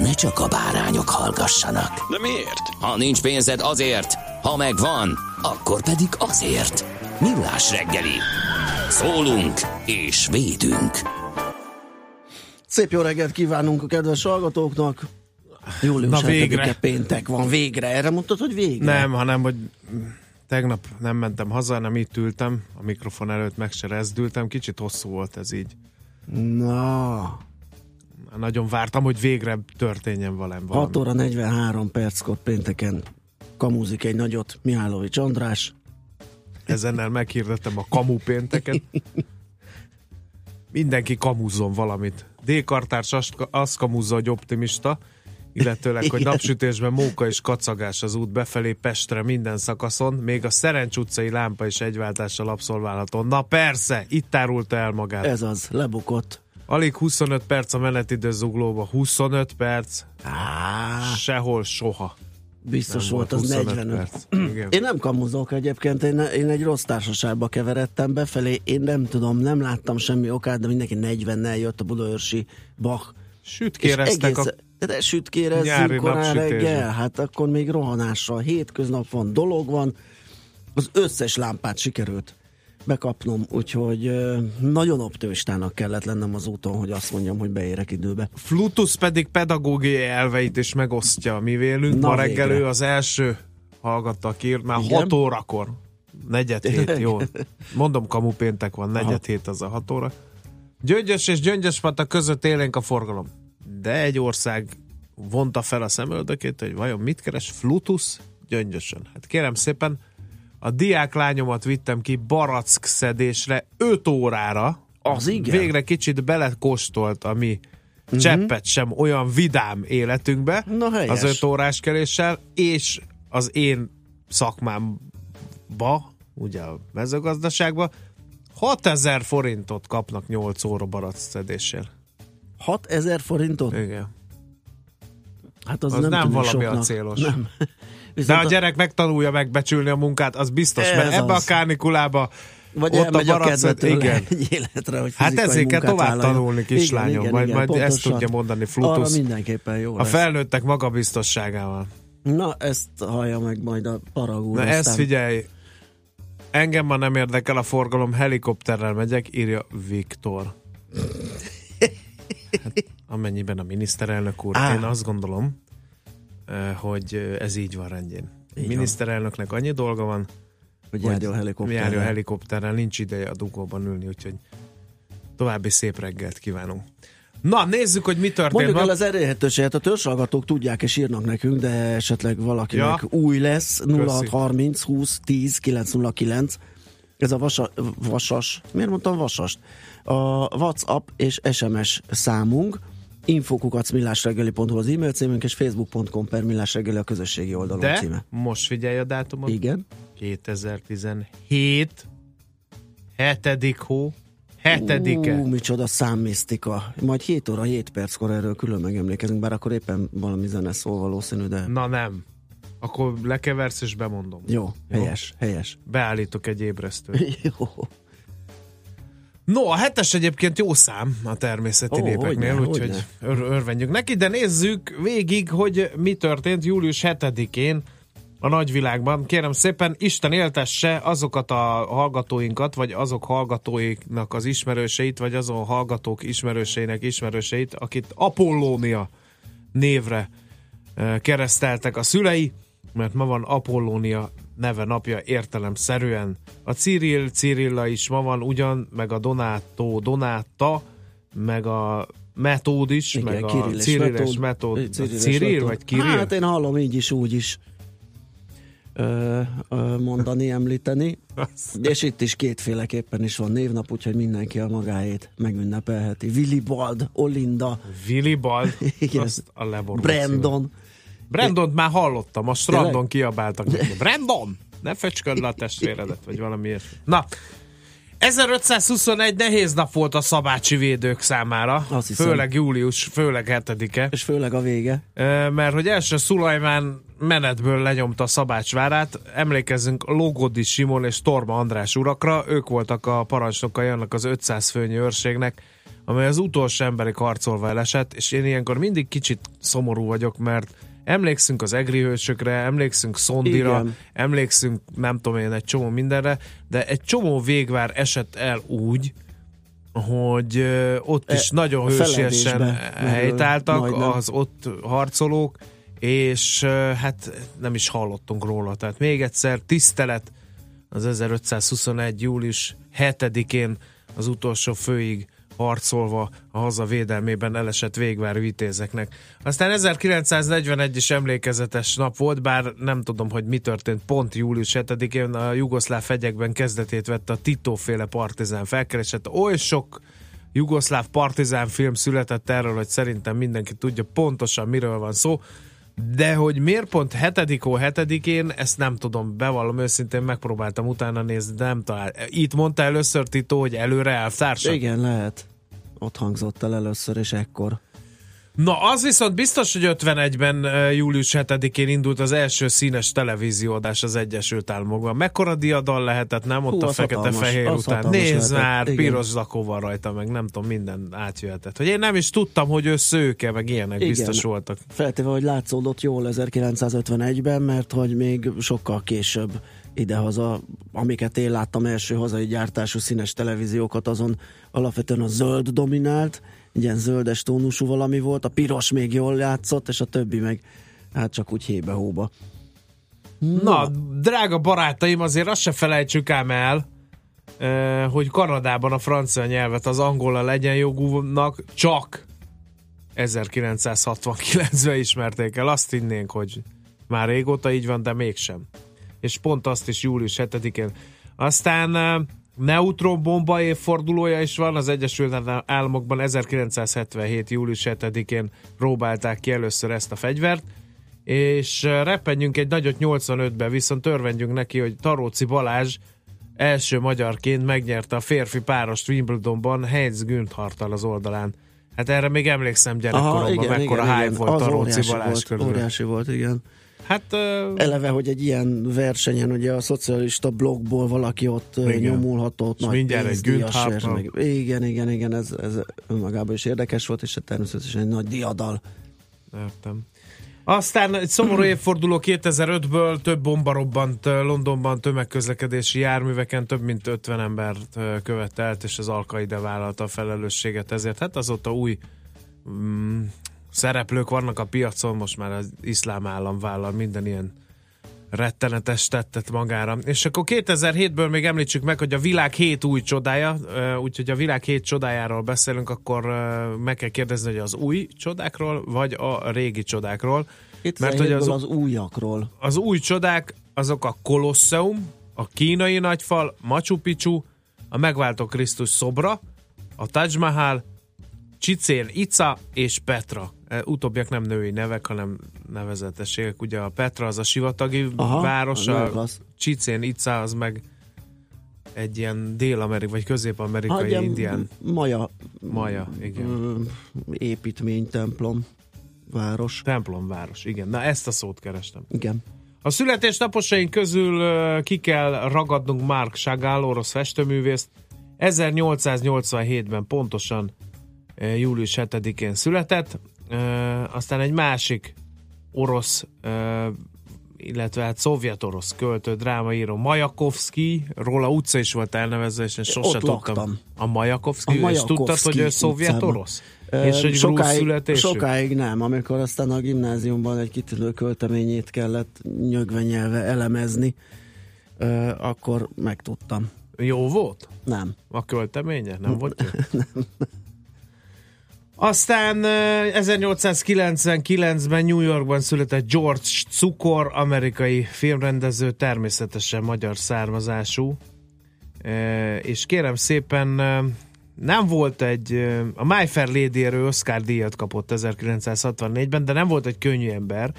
ne csak a bárányok hallgassanak. De miért? Ha nincs pénzed azért, ha megvan, akkor pedig azért. Millás reggeli. Szólunk és védünk. Szép jó reggelt kívánunk a kedves hallgatóknak. Július Na, végre. 7-e péntek van, végre. Erre mondtad, hogy végre? Nem, hanem, hogy tegnap nem mentem haza, hanem itt ültem, a mikrofon előtt meg se rezdültem, kicsit hosszú volt ez így. Na, Nagyon vártam, hogy végre történjen valami. 6 óra 43 perckor pénteken kamúzik egy nagyot Mihálovics András. Ezennel meghirdettem a kamu pénteket. Mindenki kamuzzon valamit. D-kartárs azt, azt kamuzza, hogy optimista, illetőleg, hogy napsütésben móka és kacagás az út befelé Pestre minden szakaszon, még a Szerencs utcai lámpa is egyváltással abszolválható. Na persze, itt árulta el magát. Ez az, lebukott. Alig 25 perc a menetidő zuglóba, 25 perc, Á, sehol, soha. biztos Nem volt az 25 45. perc. Igen. Én nem kamuzok egyébként, én, én egy rossz társaságba keveredtem befelé, én nem tudom, nem láttam semmi okát, de mindenki 40-nel jött a Budaörsi Bach. Sütkéreztek és a... egész, de sütkérezzünk korán reggel, hát akkor még rohanással, hétköznap van, dolog van, az összes lámpát sikerült bekapnom, úgyhogy nagyon optimistának kellett lennem az úton, hogy azt mondjam, hogy beérek időbe. Flutus pedig pedagógiai elveit is megosztja a mi vélünk. Na Ma reggel ő az első hallgatta, aki írt, már Igen? 6 órakor. Negyed hét, jó. Mondom, kamu péntek van, negyed hét az a 6 óra. Gyöngyös és Gyöngyöspata között élénk a forgalom. De egy ország vonta fel a szemöldökét, hogy vajon mit keres Flutus Gyöngyösön. Hát kérem szépen, a diák lányomat vittem ki barack szedésre 5 órára. Az igen? Végre kicsit belekóstolt a mi cseppet sem olyan vidám életünkbe Na, helyes. az 5 órás keréssel, és az én szakmámba, ugye a mezőgazdaságba, 6000 forintot kapnak 8 óra barack szedéssel. 6000 forintot? Igen. Hát az, Az nem, nem valami a soknak. célos. Nem. De Viszont a gyerek megtanulja megbecsülni a munkát, az biztos, mert ebbe az. a kánikulába Vagy ott elmegy a, tőle igen. egy életre, hogy Hát ezért kell tovább vállaljon. tanulni, kislányom. Igen, igen, Majd- igen, majd ezt tudja mondani Flutus. Arra mindenképpen jó A lesz. felnőttek magabiztosságával. Na, ezt hallja meg majd a paragúr. Na aztán. ezt figyelj, engem ma nem érdekel a forgalom, helikopterrel megyek, írja Viktor. Hát, amennyiben a miniszterelnök úr, Á. én azt gondolom, hogy ez így van rendjén. Így miniszterelnöknek annyi dolga van, hogy járjon helikopterrel. járjon helikopterrel, nincs ideje a dugóban ülni, úgyhogy további szép reggelt kívánunk. Na, nézzük, hogy mi történt. Mondjuk el az elérhetőséget, a törzshallgatók tudják és írnak nekünk, de esetleg valakinek Ja. új lesz, 0630 20 10 909. Ez a vasa, vasas, miért mondtam vasast? A WhatsApp és SMS számunk, infokukacmillásreggeli.hu az e-mail címünk, és facebook.com per millásreggeli a közösségi oldalon De címe. most figyelj a dátumot. Igen. 2017 hetedik hó, hetedike. Ú, micsoda számmisztika. Majd 7 óra 7 perckor erről külön megemlékezünk, bár akkor éppen valami zene szól valószínű, de Na nem. Akkor lekeversz és bemondom. jó, helyes, helyes. Beállítok egy ébresztőt. Jó. No, a hetes egyébként jó szám a természeti Ó, népeknél, úgyhogy ör- örvendjük neki, de nézzük végig, hogy mi történt július 7-én a nagyvilágban. Kérem szépen, Isten éltesse azokat a hallgatóinkat, vagy azok hallgatóiknak az ismerőseit, vagy azon hallgatók ismerőseinek ismerőseit, akit Apollónia névre ö, kereszteltek a szülei, mert ma van Apollónia neve napja értelemszerűen. A Cyril, Cyrilla is ma van ugyan, meg a Donato, Donáta, meg a Metód is, Igen, meg a Cyril és Metód. Metód. Cyril vagy Kirill? Hát én hallom így is, úgy is ö, ö, mondani, említeni. És itt is kétféleképpen is van névnap, úgyhogy mindenki a magáét megünnepelheti. Willibald, Olinda, Willibald, Igen. azt a leborult szívem. Brandon. Brandont már hallottam, a strandon kiabáltak. Brandon! Ne fecsköd le a testvéredet, vagy valami ilyesmi. Na, 1521 nehéz nap volt a szabácsi védők számára, Azt hiszem. főleg július, főleg 7-e, És főleg a vége. Mert hogy első Szulajmán menetből lenyomta Szabácsvárát, emlékezzünk Lógodi Simon és Torma András urakra, ők voltak a parancsnokai annak az 500 főnyi őrségnek, amely az utolsó emberi harcolva elesett, és én ilyenkor mindig kicsit szomorú vagyok, mert emlékszünk az egri hősökre, emlékszünk Szondira, Igen. emlékszünk nem tudom én egy csomó mindenre, de egy csomó végvár esett el úgy, hogy ott is E, nagyon hősiesen helytáltak az ott harcolók, és hát nem is hallottunk róla. Tehát még egyszer tisztelet az 1521. július 7-én az utolsó főig harcolva a haza védelmében elesett végvári vitézeknek. Aztán 1941 is emlékezetes nap volt, bár nem tudom, hogy mi történt pont július 7-én, a jugoszláv fegyekben kezdetét vette a Tito-féle partizán felkeresett. Oly sok jugoszláv partizán film született erről, hogy szerintem mindenki tudja pontosan miről van szó, de hogy miért pont 7 ó 7-én, ezt nem tudom, bevallom őszintén, megpróbáltam utána nézni, de nem talál. Itt mondta először Tito, hogy előre elvtársak? Igen, lehet. Ott hangzott el először, és ekkor. Na, az viszont biztos, hogy 51-ben uh, július 7-én indult az első színes televízióadás az Egyesült Államokban. Mekkora diadal lehetett, nem? Ott Hú, a fekete-fehér után. Nézd már, igen. piros zakó van rajta, meg nem tudom, minden átjöhetett. Hogy én nem is tudtam, hogy ő szőke, meg ilyenek Igen. biztos voltak. Feltéve, hogy látszódott jól 1951-ben, mert hogy még sokkal később idehaza, amiket én láttam első hazai gyártású színes televíziókat, azon alapvetően a zöld dominált, ilyen zöldes tónusú valami volt, a piros még jól játszott, és a többi meg hát csak úgy hébe-hóba. Na, drága barátaim, azért azt se felejtsük ám el, hogy Kanadában a francia nyelvet az angola legyen jogúnak csak 1969-ben ismerték el. Azt hinnénk, hogy már régóta így van, de mégsem. És pont azt is július 7-én. Aztán eh, neutronbomba évfordulója is van, az Egyesült Államokban 1977. július 7-én próbálták ki először ezt a fegyvert, és repenjünk egy nagyot 85-ben, viszont örvendjünk neki, hogy Taróci Balázs első magyarként megnyerte a férfi párost Wimbledonban Heinz Güntharttal az oldalán. Hát erre még emlékszem gyerekkoromban, mekkora hype volt Az Taróci Balázs volt, körül. óriási volt, igen. Hát ö, Eleve, hogy egy ilyen versenyen, ugye a szocialista blogból valaki ott igen. Nyomulhatott, És nagy mindjárt egy pénzdíjas Güntharttal. vers, meg, Igen, igen, igen, ez, ez önmagában is érdekes volt, és természetesen egy nagy diadal. Értem. Aztán egy szomorú évforduló 2005-ből több bomba robbant Londonban tömegközlekedési járműveken, több mint 50 embert követelt, és az Alkaide vállalta a felelősséget ezért. Hát azóta új mm, szereplők vannak a piacon, most már az iszlám állam vállal minden ilyen rettenetes tettet magára. És akkor 2007-ből még említsük meg, hogy a világ hét új csodája, úgyhogy a világ hét csodájáról beszélünk, akkor meg kell kérdezni, hogy az új csodákról, vagy a régi csodákról. Mert hogy az- az, az újakról. Az új csodák azok a Kolosseum, a kínai nagyfal, Machu Picchu, a megváltó Krisztus szobra, a Taj Mahal, Csicén Ica és Petra. E, Utóbbiak nem női nevek, hanem nevezetességek. Ugye a Petra az a sivatagi Aha, város, a klassz. Csicén Ica az meg egy ilyen dél-amerikai, vagy közép-amerikai Hát, indián Maja, maja, igen. építmény, templom, város. Templomváros, igen. Na ezt a szót kerestem. Igen. A születésnaposaink közül ki kell ragadnunk Mark Chagall, orosz festőművészt. 1887-ben pontosan július 7-én született. Ö, Aztán egy másik orosz, ö, illetve hát szovjet-orosz költő, drámaíró Majakovszki, róla utca is volt elnevezve, és én sose Ott tudtam. laktam. A Majakovszki, A és tudtad, hogy ő szovjet-orosz? És egy grúz születésű? Sokáig nem, amikor aztán a gimnáziumban egy kitűnő költeményét kellett nyögve nyelve elemezni, akkor megtudtam. Jó volt? Nem. A költeménye? Nem volt jó? Aztán 1899-ben New Yorkban született George Cukor, amerikai filmrendező, természetesen magyar származású. És kérem szépen, nem volt egy, a My Fair Lady-ről Oscar díjat kapott 1964-ben, de nem volt egy könnyű ember.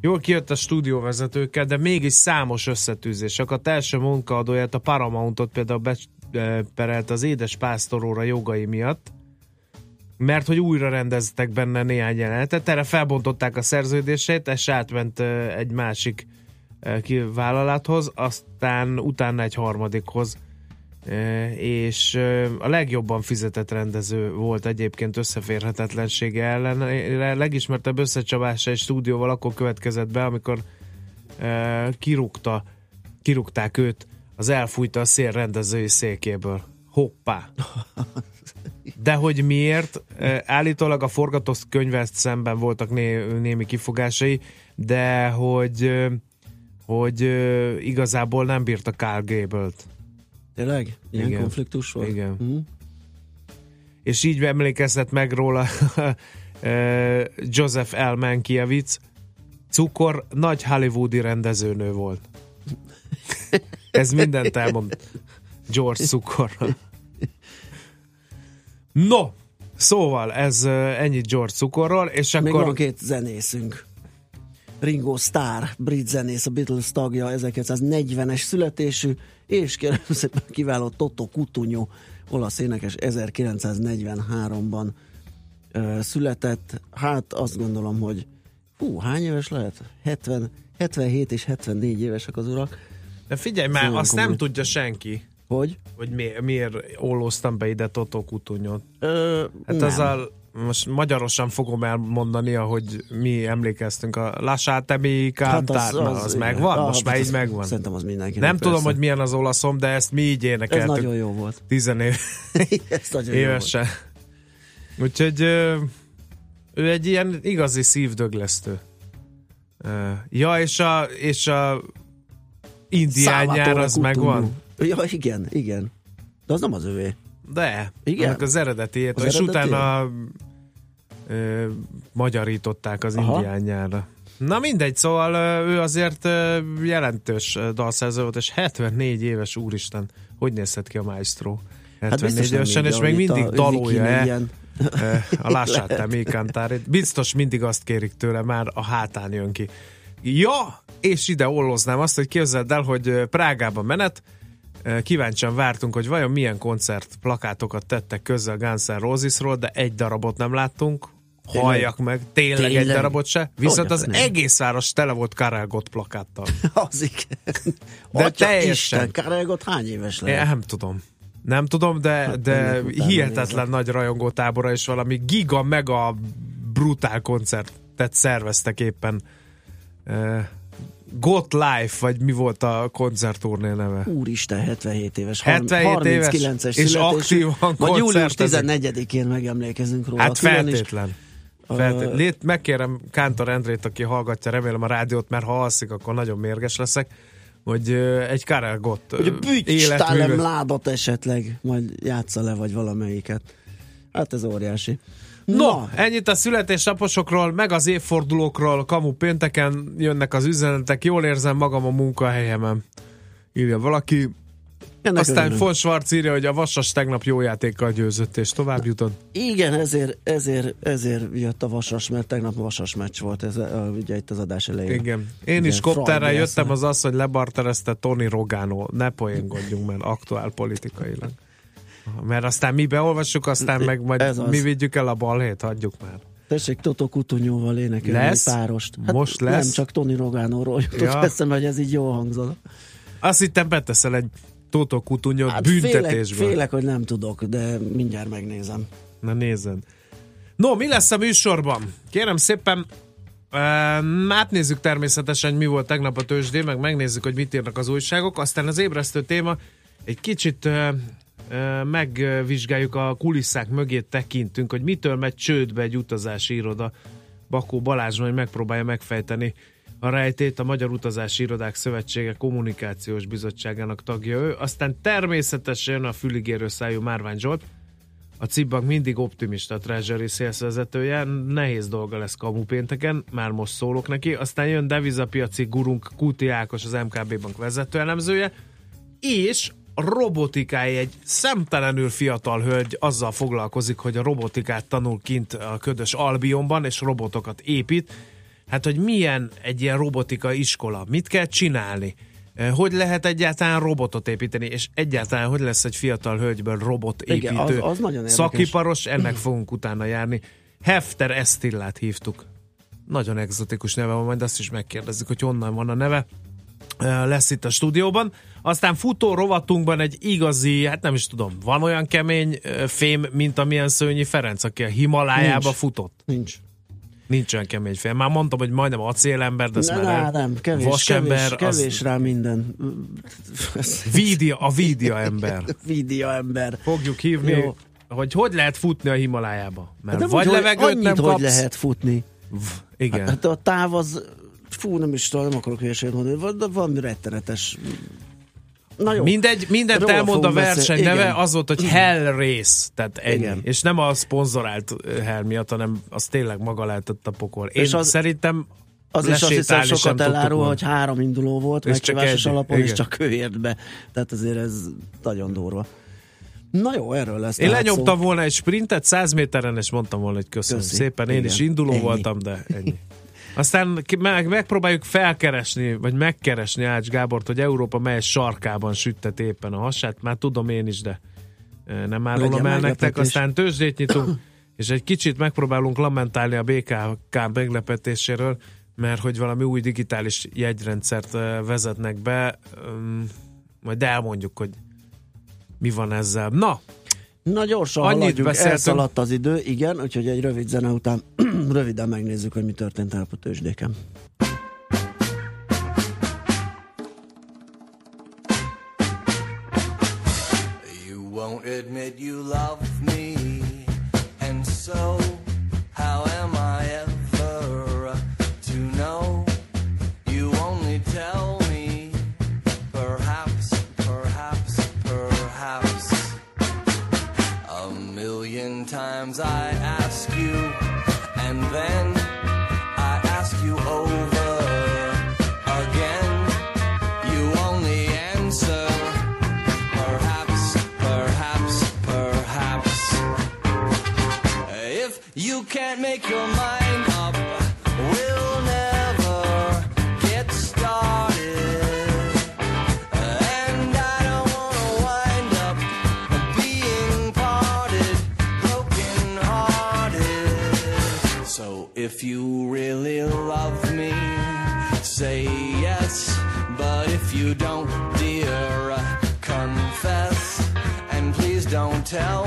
Jól kijött a stúdióvezetőkkel, de mégis számos összetűzés. A első munkaadóját, a Paramountot például beperelt az édes pásztoróra jogai miatt, mert hogy újra rendeztek benne néhány jelenetet, erre felbontották a szerződését, és átment egy másik vállalathoz, aztán utána egy harmadikhoz, és a legjobban fizetett rendező volt egyébként összeférhetetlensége ellen. A legismertebb összecsapása egy stúdióval akkor következett be, amikor kirúgta, kirúgták őt, az elfújta a szél rendezői székéből. Hoppá! De hogy miért? Állítólag a forgatókönyvvel szemben voltak né, némi kifogásai, de hogy, hogy igazából nem bírta Carl Gable-t. Tényleg? Ilyen Igen. konfliktus volt? Igen. Uh-huh. És így emlékeztet meg róla Joseph L. Mankiewicz, Cukor nagy hollywoodi rendezőnő volt. Ez mindent elmond George Cukor. No, szóval ez ennyi George Cukorról, és Még akkor... van két zenészünk. Ringo Starr, brit zenész, a Beatles tagja, 1940-es születésű, és kérem szépen kiváló Toto Cutugno, olasz énekes 1943-ban ö, született. Hát azt gondolom, hogy hú, hány éves lehet? 70, 77 és 74 évesek az urak. De figyelj már, azt komoly. nem tudja senki. Hogy? Hogy mi, miért ollóztam be ide Toto Kutunyot. Ö, hát nem. ezzel most magyarosan fogom elmondani, ahogy mi emlékeztünk a Lasátemi Kántár, hát az, az, az megvan? Ah, most már így megvan. Szerintem az mindenki. Nem tudom, hogy milyen az olaszom, de ezt mi így énekeltük. Ez nagyon jó volt. Tizen év... Ez nagyon évesen. Jó volt. Úgyhogy ő egy ilyen igazi szívdöglesztő. Ja, és a, és a indián nyár az megvan. Ja, igen, igen. De az nem az övé. De, igen. az eredeti, az és eredeti? utána ö, magyarították az Aha. indián nyárra. Na mindegy, szóval ő azért jelentős dalszerző volt, és 74 éves úristen, hogy nézhet ki a Maestro? 74 hát évesen, és még mindig dalolja a Lássát Mékantárit. Biztos mindig azt kérik tőle, már a hátán jön ki. Ja, és ide olloznám azt, hogy képzeld el, hogy Prágában menet, kíváncsian vártunk, hogy vajon milyen koncert plakátokat tettek közzel a Guns N' Rosesról, de egy darabot nem láttunk, halljak meg, tényleg, tényleg egy darabot se. Viszont az nem. egész város tele volt Karelgott plakáttal. az igen. De Atya teljesen. Isten, Karelgott hány éves lehet? Én nem tudom. Nem tudom, de, hát, de hihetetlen nagy rajongótábora és valami giga, mega brutál koncertet szerveztek éppen Got Life, vagy mi volt a koncertturné neve? Úristen, 77 éves. 77 éves, es és aktívan Vagy július 14-én megemlékezünk róla. Hát feltétlen. Uh, Lét, megkérem Kántor Endrét, aki hallgatja, remélem a rádiót, mert ha alszik, akkor nagyon mérges leszek, hogy egy Karel Gott Hogy Bütstálem ládat esetleg, majd játsza le, vagy valamelyiket. Hát ez óriási. No, ennyit a születésnaposokról, meg az évfordulókról, kamu pénteken jönnek az üzenetek, jól érzem magam a munkahelyemen. Írja valaki. Ennek Aztán örülünk. Schwarz írja, hogy a Vasas tegnap jó játékkal győzött, és tovább jutott. Igen, ezért, ezért, ezért jött a Vasas, mert tegnap Vasas meccs volt, ez, ugye itt az adás elején. Igen. Én ugye, is kopterrel jöttem, az az, hogy lebarterezte Tony Rogano. Ne poéngodjunk, mert aktuál politikailag. Mert aztán mi beolvassuk, aztán meg majd Ez mi vigyük el a balhét, hagyjuk már. Tessék Toto Kutunyóval énekelni lesz? párost. Hát Most lesz? Nem csak Tony Rogánóról jutott ja. eszembe, hogy ez így jó hangzott. Azt hittem beteszel egy Toto Kutunyót hát büntetésből. Félek, félek, hogy nem tudok, de mindjárt megnézem. Na nézzen. No, mi lesz a műsorban? Kérem szépen, Uh, átnézzük természetesen, mi volt tegnap a tőzsdén, meg megnézzük, hogy mit írnak az újságok. Aztán az ébresztő téma egy kicsit uh, megvizsgáljuk a kulisszák mögé tekintünk, hogy mitől megy csődbe egy utazási iroda. Bakó Balázs majd megpróbálja megfejteni a rejtét, a Magyar Utazási Irodák Szövetsége Kommunikációs Bizottságának tagja ő. Aztán természetesen a füligérő szájú Márvány Zsolt, a Cibbank mindig optimista a Treasury sales vezetője, nehéz dolga lesz kamu pénteken, már most szólok neki. Aztán jön devizapiaci gurunk Kuti Ákos, az MKB Bank vezető elemzője, és robotikája egy szemtelenül fiatal hölgy azzal foglalkozik, hogy a robotikát tanul kint a ködös Albionban, és robotokat épít. Hát, hogy milyen egy ilyen robotika iskola, mit kell csinálni, Eh, hogy lehet egyáltalán robotot építeni, és egyáltalán hogy lesz egy fiatal hölgyből robotépítő. Igen, az- az nagyon érdekes. Szakiparos, ennek fogunk utána járni. Hefter Estillát hívtuk. Nagyon egzotikus neve van, majd azt is megkérdezzük, hogy honnan van a neve. Lesz itt a stúdióban. Aztán futó rovatunkban egy igazi, hát nem is tudom, van olyan kemény fém, mint amilyen Szőnyi Ferenc, aki a Himalájába Nincs. futott. Nincs. Nincs olyan kemény fém. Már mondtam, hogy majdnem acélember, de ezt Ne, már nem, kevés, vasember, kevés, az- kevés rá minden. Vídia, a vídia ember. Vídia ember. Fogjuk hívni, Jó. hogy hogy lehet futni a Himalájába. Mert De vagy úgy, hogy levegőt annyit, nem hogy kapsz. lehet futni. Igen. Hát a táv az, fú, nem is tudom, nem akarok hülyeséget mondani, van- de valami rettenetes. Na jó. Mindegy, mindent Róla elmond a verseny beszélni. neve, Igen. az volt, hogy Hell Race, tehát ennyi. Igen. És nem a szponzorált Hell miatt, hanem az tényleg maga lehetett a pokol. Én És az- szerintem Az is azt hiszem sokat elárul, hogy három induló volt, És megkívásos alapon, és igen. csak ő ért be. Tehát azért ez nagyon durva. Na jó, erről lesz. Én lenyomtam volna egy sprintet 100 méteren, és mondtam volna, hogy köszönöm Köszi. szépen. Én Igen. is induló Ennyi. voltam, de ennyi. Aztán meg, megpróbáljuk felkeresni, vagy megkeresni Ács Gábort, hogy Európa mely sarkában süttet éppen a hasát. Már tudom én is, de nem árulom el nektek. Aztán tőzsdét nyitunk, és egy kicsit megpróbálunk lamentálni a BKK meglepetéséről, mert hogy valami új digitális jegyrendszert vezetnek be, majd elmondjuk, hogy mi van ezzel. Na, Na gyorsan Annyit haladjunk, beszéltünk. elszaladt az idő, igen, úgyhogy egy rövid zene után röviden megnézzük, hogy mi történt el a tőzsdéken. You won't admit you love me, and so can't make your mind up, we'll never get started. And I don't wanna wind up being parted, broken hearted. So if you really love me, say yes. But if you don't, dear, confess. And please don't tell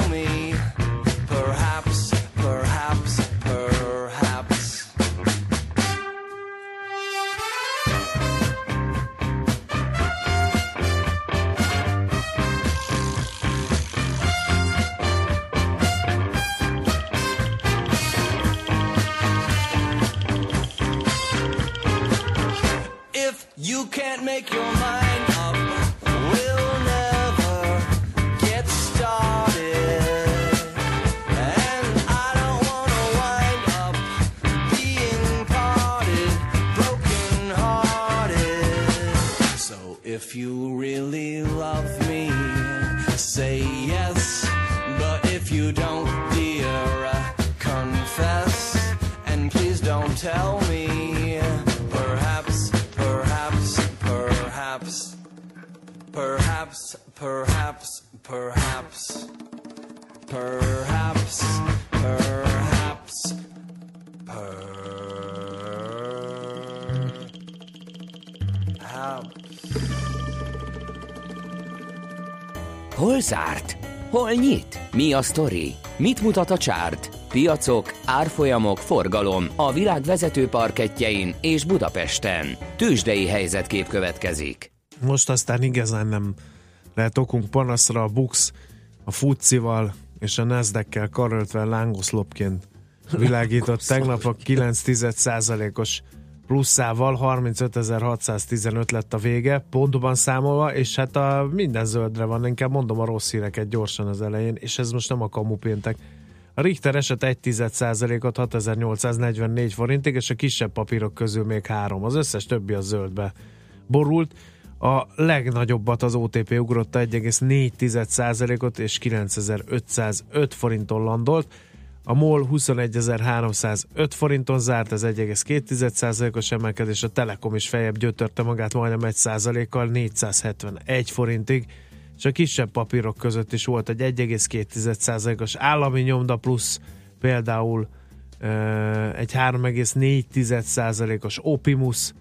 Mi a sztori? Mit mutat a csárt? Piacok, árfolyamok, forgalom a világ vezető parketjein és Budapesten. Tősdei helyzetkép következik. most aztán igazán nem lehet okunk panaszra a Bux a Fucival és a Nasdaq-kel karöltve lángoszlopként világított tegnap a 9 os pluszával 35.615 lett a vége, pontban számolva, és hát a minden zöldre van, inkább mondom a rossz híreket gyorsan az elején, és ez most nem a kamu péntek. A Richter eset 1 ot 6844 forintig, és a kisebb papírok közül még három. Az összes többi a zöldbe borult. A legnagyobbat az OTP ugrotta 1,4%-ot és 9505 forinton landolt. A MOL 21.305 forinton zárt, ez 1,2%-os emelkedés, a Telekom is feljebb gyötörte magát majdnem 1%-kal 471 forintig, és a kisebb papírok között is volt egy 1,2%-os állami nyomda plusz, például egy 3,4%-os Opimus,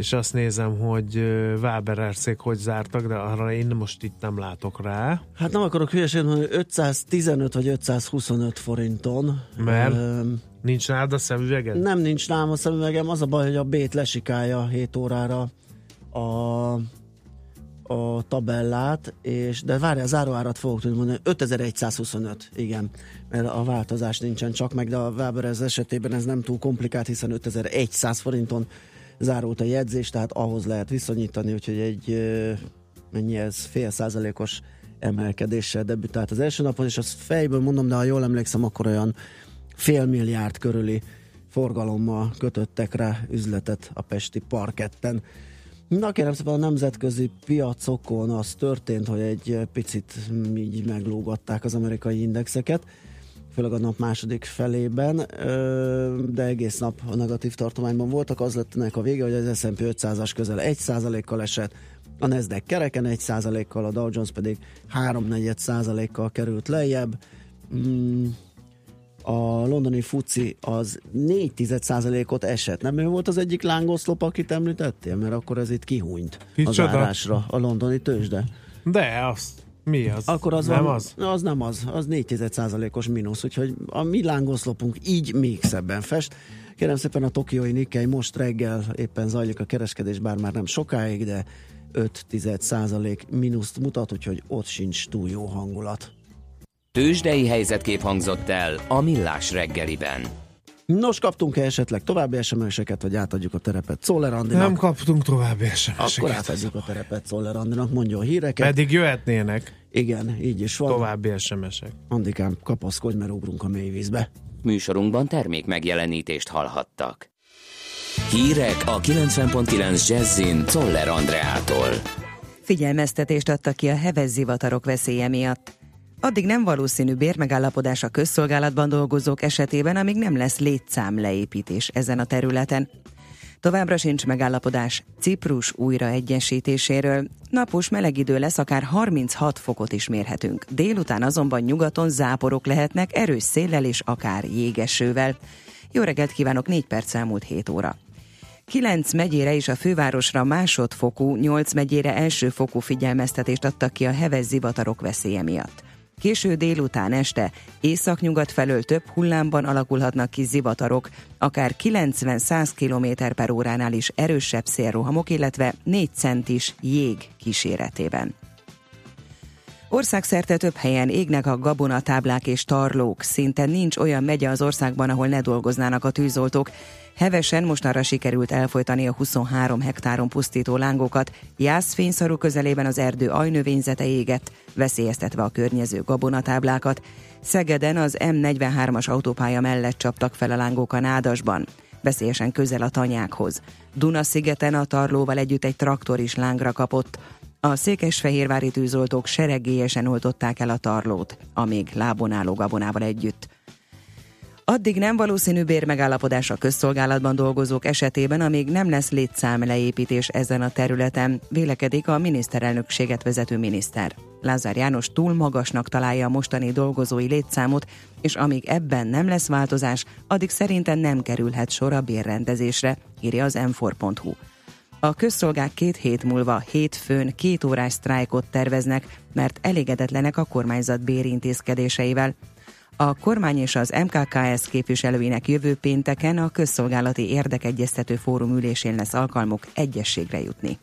és azt nézem, hogy Wabererszék hogy zártak, de arra én most itt nem látok rá. Hát nem akarok hülyeséget mondani, 515 vagy 525 forinton. Mert um, nincs nálad a szemüveged? Nem nincs nálam a szemüvegem, az a baj, hogy a B-t lesikálja 7 órára a, a tabellát, és, de várj, a záróárat fogok tudni mondani, 5125, igen, mert a változás nincsen csak meg, de a Waberers esetében ez nem túl komplikált, hiszen 5100 forinton zárult a jegyzés, tehát ahhoz lehet viszonyítani, úgyhogy egy mennyi ez, fél százalékos emelkedéssel debütált az első napon, és azt fejből mondom, de ha jól emlékszem, akkor olyan fél milliárd körüli forgalommal kötöttek rá üzletet a Pesti parketten. Na kérem szépen a nemzetközi piacokon az történt, hogy egy picit így meglógatták az amerikai indexeket főleg a nap második felében, de egész nap a negatív tartományban voltak. Az lett ennek a vége, hogy az S&P 500-as közel 1%-kal esett, a Nasdaq kereken 1%-kal, a Dow Jones pedig 3,4 kal került lejjebb. Mm, a londoni fuci az 4 ot esett. Nem ő volt az egyik lángoszlop, akit említettél? Mert akkor ez itt kihúnyt Kicsoda? az árásra a londoni tőzsde. De, azt mi az? Akkor az nem van, az? Az nem az, az 4 os mínusz, úgyhogy a mi lángoszlopunk így még szebben fest. Kérem szépen a tokiói Nikkei most reggel éppen zajlik a kereskedés, bár már nem sokáig, de 5 mínuszt mutat, úgyhogy ott sincs túl jó hangulat. Tőzsdei helyzetkép hangzott el a Millás reggeliben. Nos, kaptunk-e esetleg további SMS-eket, vagy átadjuk a terepet Szoller Andinak? Nem kaptunk további SMS-eket. Akkor átadjuk a terepet Szoller Andinak, mondjon híreket. Pedig jöhetnének. Igen, így is van. További SMS-ek. Andikám, kapaszkodj, mert ugrunk a mélyvízbe. Műsorunkban termék megjelenítést hallhattak. Hírek a 90.9 Jazzin Toller Andreától. Figyelmeztetést adtak ki a heves zivatarok veszélye miatt. Addig nem valószínű bérmegállapodás a közszolgálatban dolgozók esetében, amíg nem lesz létszám leépítés ezen a területen. Továbbra sincs megállapodás Ciprus újra egyesítéséről. Napos meleg idő lesz, akár 36 fokot is mérhetünk. Délután azonban nyugaton záporok lehetnek, erős széllel és akár jégesővel. Jó reggelt kívánok, 4 perc elmúlt 7 óra. 9 megyére és a fővárosra másodfokú, 8 megyére elsőfokú figyelmeztetést adtak ki a heves zivatarok veszélye miatt. Késő délután este északnyugat felől több hullámban alakulhatnak ki zivatarok, akár 90-100 km per óránál is erősebb szélrohamok, illetve 4 centis jég kíséretében. Országszerte több helyen égnek a gabonatáblák és tarlók. Szinte nincs olyan megye az országban, ahol ne dolgoznának a tűzoltók. Hevesen mostanra sikerült elfolytani a 23 hektáron pusztító lángokat. Jászfényszarú közelében az erdő ajnövényzete égett, veszélyeztetve a környező gabonatáblákat. Szegeden az M43-as autópálya mellett csaptak fel a lángok a nádasban veszélyesen közel a tanyákhoz. Duna-szigeten a tarlóval együtt egy traktor is lángra kapott. A székesfehérvári tűzoltók seregélyesen oltották el a tarlót, amíg lábon álló gabonával együtt. Addig nem valószínű bérmegállapodás a közszolgálatban dolgozók esetében, amíg nem lesz létszám leépítés ezen a területen, vélekedik a miniszterelnökséget vezető miniszter. Lázár János túl magasnak találja a mostani dolgozói létszámot, és amíg ebben nem lesz változás, addig szerintem nem kerülhet sor a bérrendezésre, írja az m A közszolgák két hét múlva hétfőn két órás sztrájkot terveznek, mert elégedetlenek a kormányzat bérintézkedéseivel, a kormány és az MKKS képviselőinek jövő pénteken a közszolgálati érdekegyeztető fórum ülésén lesz alkalmuk egyességre jutni.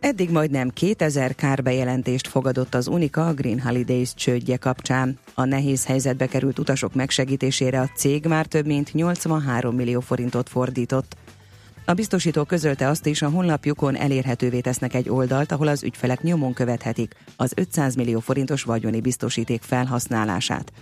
Eddig majdnem 2000 kárbejelentést fogadott az Unika a Green Holidays csődje kapcsán. A nehéz helyzetbe került utasok megsegítésére a cég már több mint 83 millió forintot fordított. A biztosító közölte azt is, a honlapjukon elérhetővé tesznek egy oldalt, ahol az ügyfelek nyomon követhetik az 500 millió forintos vagyoni biztosíték felhasználását.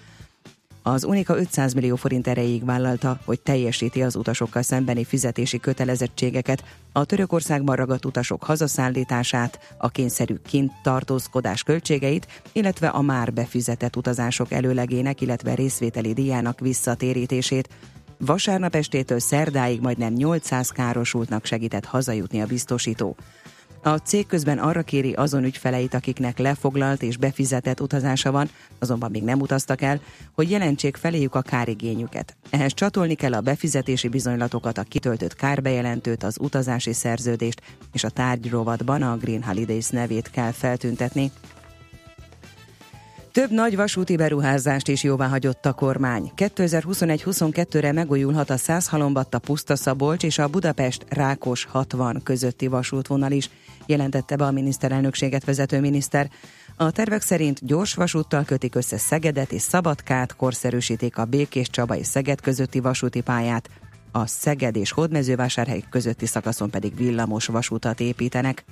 Az Unika 500 millió forint erejéig vállalta, hogy teljesíti az utasokkal szembeni fizetési kötelezettségeket, a Törökországban ragadt utasok hazaszállítását, a kényszerű kint tartózkodás költségeit, illetve a már befizetett utazások előlegének, illetve részvételi díjának visszatérítését. Vasárnap estétől szerdáig majdnem 800 károsultnak segített hazajutni a biztosító. A cég közben arra kéri azon ügyfeleit, akiknek lefoglalt és befizetett utazása van, azonban még nem utaztak el, hogy jelentsék feléjük a kárigényüket. Ehhez csatolni kell a befizetési bizonylatokat, a kitöltött kárbejelentőt, az utazási szerződést és a tárgyrovatban a Green Holidays nevét kell feltüntetni, több nagy vasúti beruházást is jóvá hagyott a kormány. 2021-22-re megújulhat a Százhalombatta Puszta Szabolcs és a Budapest Rákos 60 közötti vasútvonal is, jelentette be a miniszterelnökséget vezető miniszter. A tervek szerint gyors vasúttal kötik össze Szegedet és Szabadkát, korszerűsítik a Békés Csaba és Szeged közötti vasúti pályát, a Szeged és Hódmezővásárhely közötti szakaszon pedig villamos vasútat építenek.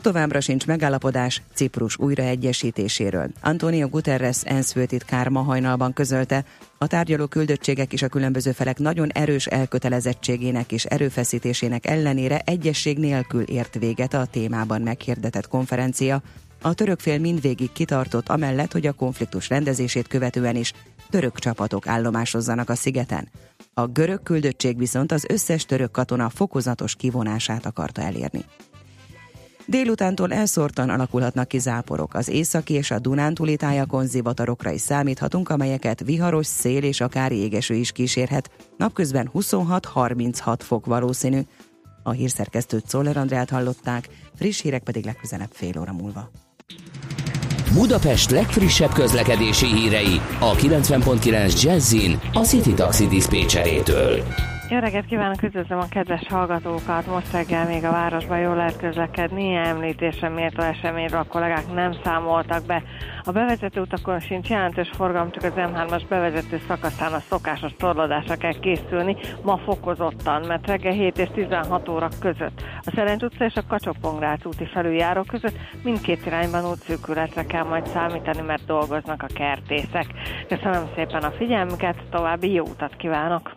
Továbbra sincs megállapodás Ciprus újraegyesítéséről. Antonio Guterres ENSZ főtitkár ma hajnalban közölte, a tárgyaló küldöttségek és a különböző felek nagyon erős elkötelezettségének és erőfeszítésének ellenére egyesség nélkül ért véget a témában meghirdetett konferencia. A török fél mindvégig kitartott amellett, hogy a konfliktus rendezését követően is török csapatok állomásozzanak a szigeten. A görög küldöttség viszont az összes török katona fokozatos kivonását akarta elérni. Délutántól elszórtan alakulhatnak ki záporok. Az északi és a Dunántúli tájakon zivatarokra is számíthatunk, amelyeket viharos szél és akár égeső is kísérhet. Napközben 26-36 fok valószínű. A hírszerkesztőt Szoller Andrát hallották, friss hírek pedig legközelebb fél óra múlva. Budapest legfrissebb közlekedési hírei a 90.9 Jazzin a City Taxi Dispécsejétől. Jó reggelt kívánok, üdvözlöm a kedves hallgatókat! Most reggel még a városban jól lehet közlekedni, említésre méltó eseményről a kollégák nem számoltak be. A bevezető utakon sincs jelentős forgalom, csak az M3-as bevezető szakaszán a szokásos torlódásra kell készülni, ma fokozottan, mert reggel 7 és 16 óra között. A Szerencs utca és a Kacsopongrácz úti felüljáró között mindkét irányban útszűkületre kell majd számítani, mert dolgoznak a kertészek. Köszönöm szépen a figyelmüket, további jó utat kívánok!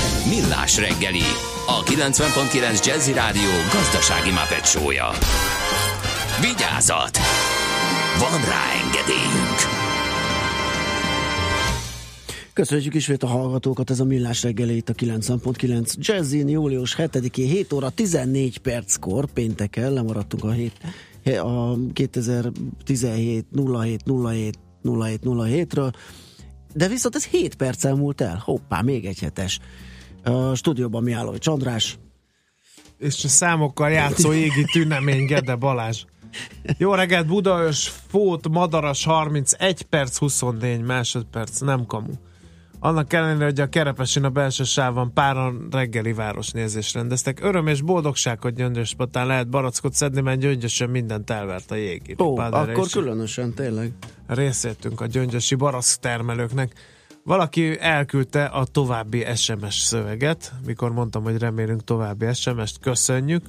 Millás reggeli, a 90.9 Jazzy Rádió gazdasági mapetsója. Vigyázat! Van rá engedélyünk! Köszönjük ismét a hallgatókat, ez a Millás reggeli itt a 90.9 Jazzin, július 7-én 7 óra 14 perckor, pénteken lemaradtunk a, 7, a 2017 07 07 07 07-ről, de viszont ez 7 perccel múlt el, hoppá, még egy hetes. A stúdióban mi álló, Csandrás. És a számokkal játszó égi tünemény Gede Balázs. Jó reggelt, Budaörs, Fót, Madaras 31 perc, 24 másodperc, nem kamu. Annak ellenére, hogy a Kerepesin a belső sávban páran reggeli városnézést rendeztek. Öröm és boldogság, hogy Gyöngyös patán lehet barackot szedni, mert Gyöngyösen mindent elvert a jég. Ó, akkor különösen, tényleg. Részétünk a gyöngyösi barack termelőknek. Valaki elküldte a további SMS szöveget, mikor mondtam, hogy remélünk további SMS-t, köszönjük.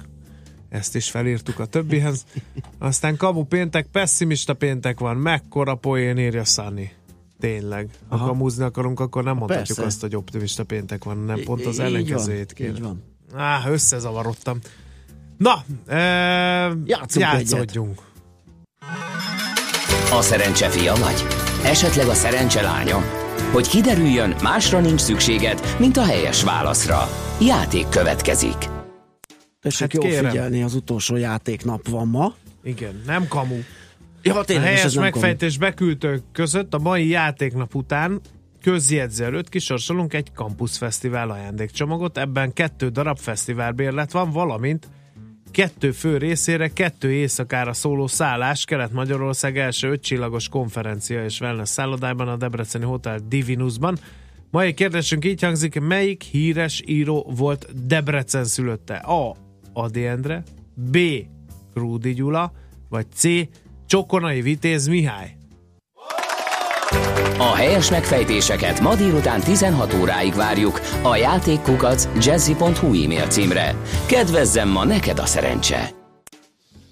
Ezt is felírtuk a többihez. Aztán kamu péntek, pessimista péntek van, mekkora poén írja Sunny. Tényleg. Ha Aha. kamuzni akarunk, akkor nem mondhatjuk Persze. azt, hogy optimista péntek van, nem pont az Így van, ellenkezőjét Így kéne. van. Á, összezavarodtam. Na, e, Játszunk játszodjunk. A szerencse fia vagy? Esetleg a szerencse lánya? Hogy kiderüljön, másra nincs szükséged, mint a helyes válaszra. Játék következik. Tessék Hát jól kérem. figyelni, az utolsó játéknap van ma. Igen, nem kamu. Ja, A tényleg, és helyes megfejtés beküldők között a mai játéknap után közjegyző előtt kisorsolunk egy Campus Fesztivál ajándékcsomagot, ebben kettő darab fesztiválbérlet van, valamint kettő fő részére, kettő éjszakára szóló szállás Kelet-Magyarország első ötcsillagos konferencia és wellness szállodájban a Debreceni Hotel Divinusban. Mai kérdésünk így hangzik, melyik híres író volt Debrecen szülötte? A. Adi Endre, B. Krúdi Gyula, vagy C. Csokonai Vitéz Mihály. A helyes megfejtéseket ma délután 16 óráig várjuk a játékkukac jazzy.hu e-mail címre. Kedvezzem ma neked a szerencse!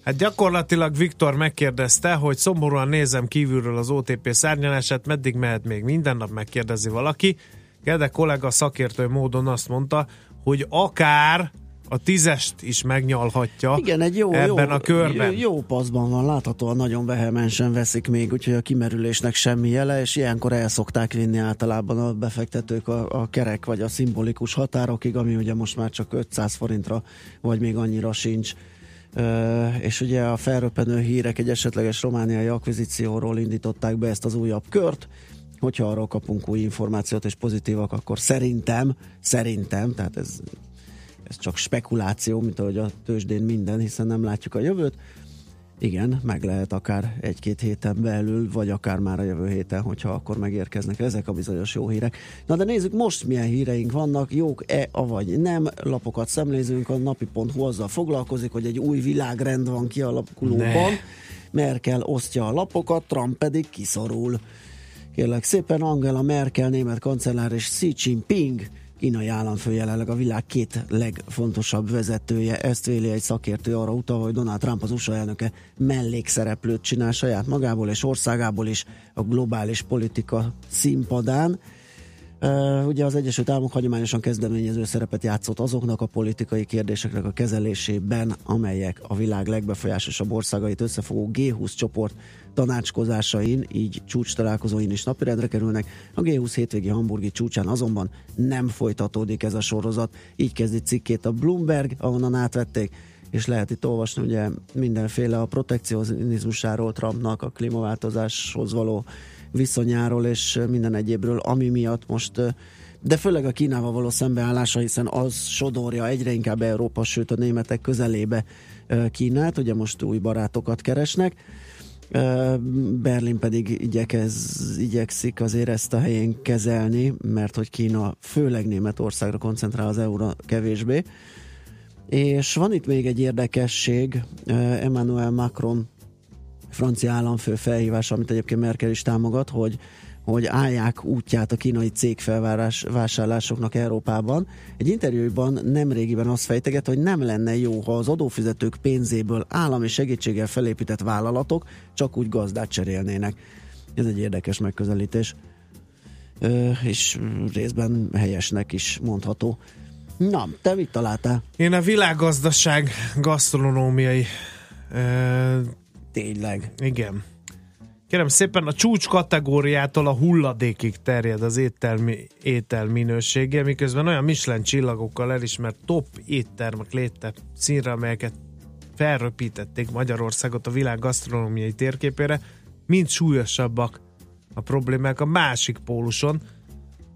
Hát gyakorlatilag Viktor megkérdezte, hogy szomorúan nézem kívülről az OTP szárnyalását, meddig mehet még minden nap megkérdezi valaki. Gede kollega szakértő módon azt mondta, hogy akár a tízest is megnyalhatja Igen, egy jó, ebben jó, a körben. Jó, paszban van, láthatóan nagyon vehemensen veszik még, úgyhogy a kimerülésnek semmi jele, és ilyenkor el szokták vinni általában a befektetők a, a kerek vagy a szimbolikus határokig, ami ugye most már csak 500 forintra, vagy még annyira sincs. Ö, és ugye a felröpenő hírek egy esetleges romániai akvizícióról indították be ezt az újabb kört, hogyha arról kapunk új információt és pozitívak, akkor szerintem, szerintem, tehát ez ez csak spekuláció, mint ahogy a tőzsdén minden, hiszen nem látjuk a jövőt. Igen, meg lehet akár egy-két héten belül, vagy akár már a jövő héten, hogyha akkor megérkeznek ezek a bizonyos jó hírek. Na de nézzük most milyen híreink vannak, jók-e, avagy nem. Lapokat szemlézünk, a napi.hu azzal foglalkozik, hogy egy új világrend van kialakulóban. Merkel osztja a lapokat, Trump pedig kiszorul. Kérlek szépen, Angela Merkel, német kancellár és Xi Jinping kínai államfő jelenleg a világ két legfontosabb vezetője. Ezt véli egy szakértő arra utal, hogy Donald Trump az USA elnöke mellékszereplőt csinál saját magából és országából is a globális politika színpadán. Ugye az Egyesült Államok hagyományosan kezdeményező szerepet játszott azoknak a politikai kérdéseknek a kezelésében, amelyek a világ legbefolyásosabb országait összefogó G20 csoport tanácskozásain, így csúcs találkozóin is napirendre kerülnek. A G20 hétvégi hamburgi csúcsán azonban nem folytatódik ez a sorozat. Így kezdi cikkét a Bloomberg, ahonnan átvették és lehet itt olvasni ugye mindenféle a protekcionizmusáról Trumpnak, a klímaváltozáshoz való viszonyáról és minden egyébről, ami miatt most de főleg a Kínával való szembeállása, hiszen az sodorja egyre inkább Európa, sőt a németek közelébe Kínát, ugye most új barátokat keresnek. Berlin pedig igyekez, igyekszik azért ezt a helyén kezelni, mert hogy Kína főleg Németországra koncentrál az euróra kevésbé. És van itt még egy érdekesség, Emmanuel Macron francia államfő felhívás, amit egyébként Merkel is támogat, hogy hogy állják útját a kínai cégfelvásárlásoknak Európában. Egy interjúban nemrégiben azt fejteget, hogy nem lenne jó, ha az adófizetők pénzéből állami segítséggel felépített vállalatok csak úgy gazdát cserélnének. Ez egy érdekes megközelítés, Ö, és részben helyesnek is mondható. Na, te mit találtál? Én a világgazdaság gasztronómiai Tényleg. Igen. Kérem szépen, a csúcs kategóriától a hulladékig terjed az ételmi, étel minősége, miközben olyan Michelin csillagokkal elismert top éttermek léptek színre, amelyeket felröpítették Magyarországot a világ gasztronómiai térképére, mind súlyosabbak a problémák a másik póluson,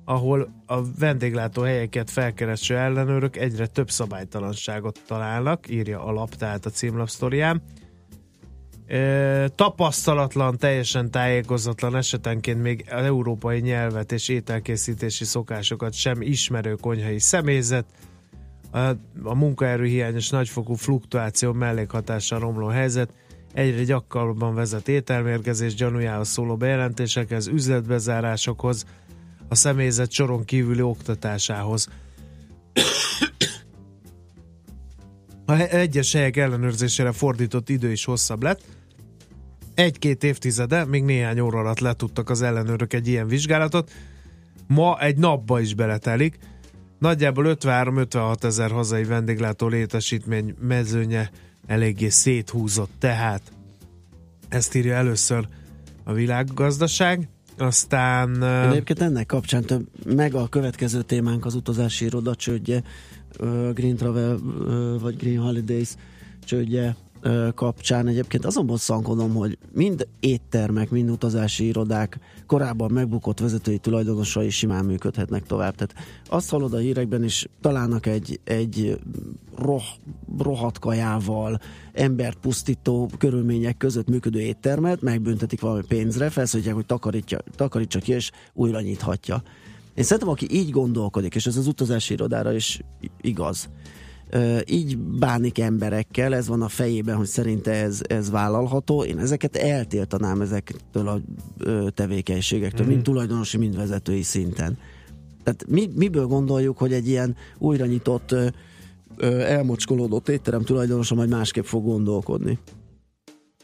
ahol a vendéglátó helyeket felkereső ellenőrök egyre több szabálytalanságot találnak, írja a lap, tehát a címlapsztorián. E, tapasztalatlan, teljesen tájékozatlan esetenként még európai nyelvet és ételkészítési szokásokat sem ismerő konyhai személyzet, a, a munkaerő hiányos nagyfokú fluktuáció mellékhatással romló helyzet egyre gyakrabban vezet ételmérgezés gyanújához szóló bejelentésekhez, üzletbezárásokhoz, a személyzet soron kívüli oktatásához. A egyes helyek ellenőrzésére fordított idő is hosszabb lett. Egy-két évtizede, még néhány óra alatt letudtak az ellenőrök egy ilyen vizsgálatot. Ma egy napba is beletelik. Nagyjából 53-56 ezer hazai vendéglátó létesítmény mezőnye eléggé széthúzott, tehát ezt írja először a világgazdaság. Aztán... Én egyébként ennek kapcsán több, meg a következő témánk az utazási iroda csődje, Green Travel vagy Green Holidays csődje kapcsán egyébként azon bosszankodom, hogy mind éttermek, mind utazási irodák korábban megbukott vezetői tulajdonosai simán működhetnek tovább. Tehát azt hallod a hírekben is, találnak egy, egy roh, rohadt kajával, embert pusztító körülmények között működő éttermet, megbüntetik valami pénzre, felszólítják, hogy takarítja, takarítsa ki, és újra nyithatja. Én szerintem, aki így gondolkodik, és ez az utazási irodára is igaz, így bánik emberekkel, ez van a fejében, hogy szerinte ez, ez vállalható. Én ezeket eltiltanám ezektől a tevékenységektől, mm. mind tulajdonosi, mind vezetői szinten. Tehát mi, miből gondoljuk, hogy egy ilyen újra nyitott, elmocskolódott étterem tulajdonosa majd másképp fog gondolkodni?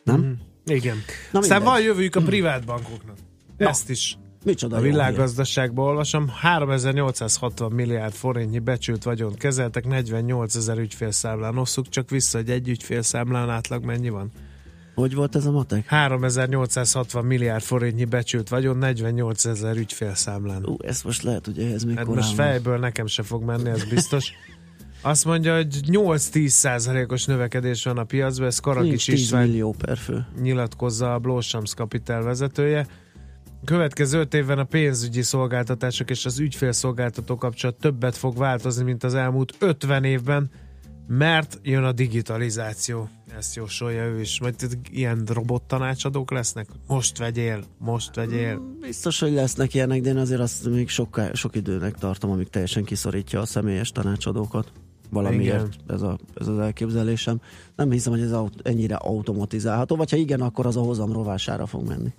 Nem? Mm. Igen. Na Aztán mindegy. van jövőjük a privát bankoknak. Na. Ezt is Micsoda a világgazdaságban olvasom, 3860 milliárd forintnyi becsült vagyont kezeltek, 48 ezer ügyfélszámlán osszuk, csak vissza, hogy egy ügyfélszámlán átlag mennyi van? Hogy volt ez a matek? 3860 milliárd forintnyi becsült vagyon, 48 ezer ügyfélszámlán. Ú, ezt most lehet, hogy ehhez még hát most fejből nekem se fog menni, ez biztos. Azt mondja, hogy 8-10 százalékos növekedés van a piacban, ez Karagics István millió per fő. nyilatkozza a Blósams Capital vezetője következő öt évben a pénzügyi szolgáltatások és az ügyfélszolgáltató kapcsolat többet fog változni, mint az elmúlt 50 évben, mert jön a digitalizáció. Ezt jósolja ő is. Majd ilyen robottanácsadók lesznek? Most vegyél, most vegyél. Mm, biztos, hogy lesznek ilyenek, de én azért azt még sok, sok időnek tartom, amíg teljesen kiszorítja a személyes tanácsadókat. Valamiért ez, a, ez az elképzelésem. Nem hiszem, hogy ez ennyire automatizálható, vagy ha igen, akkor az a hozam rovására fog menni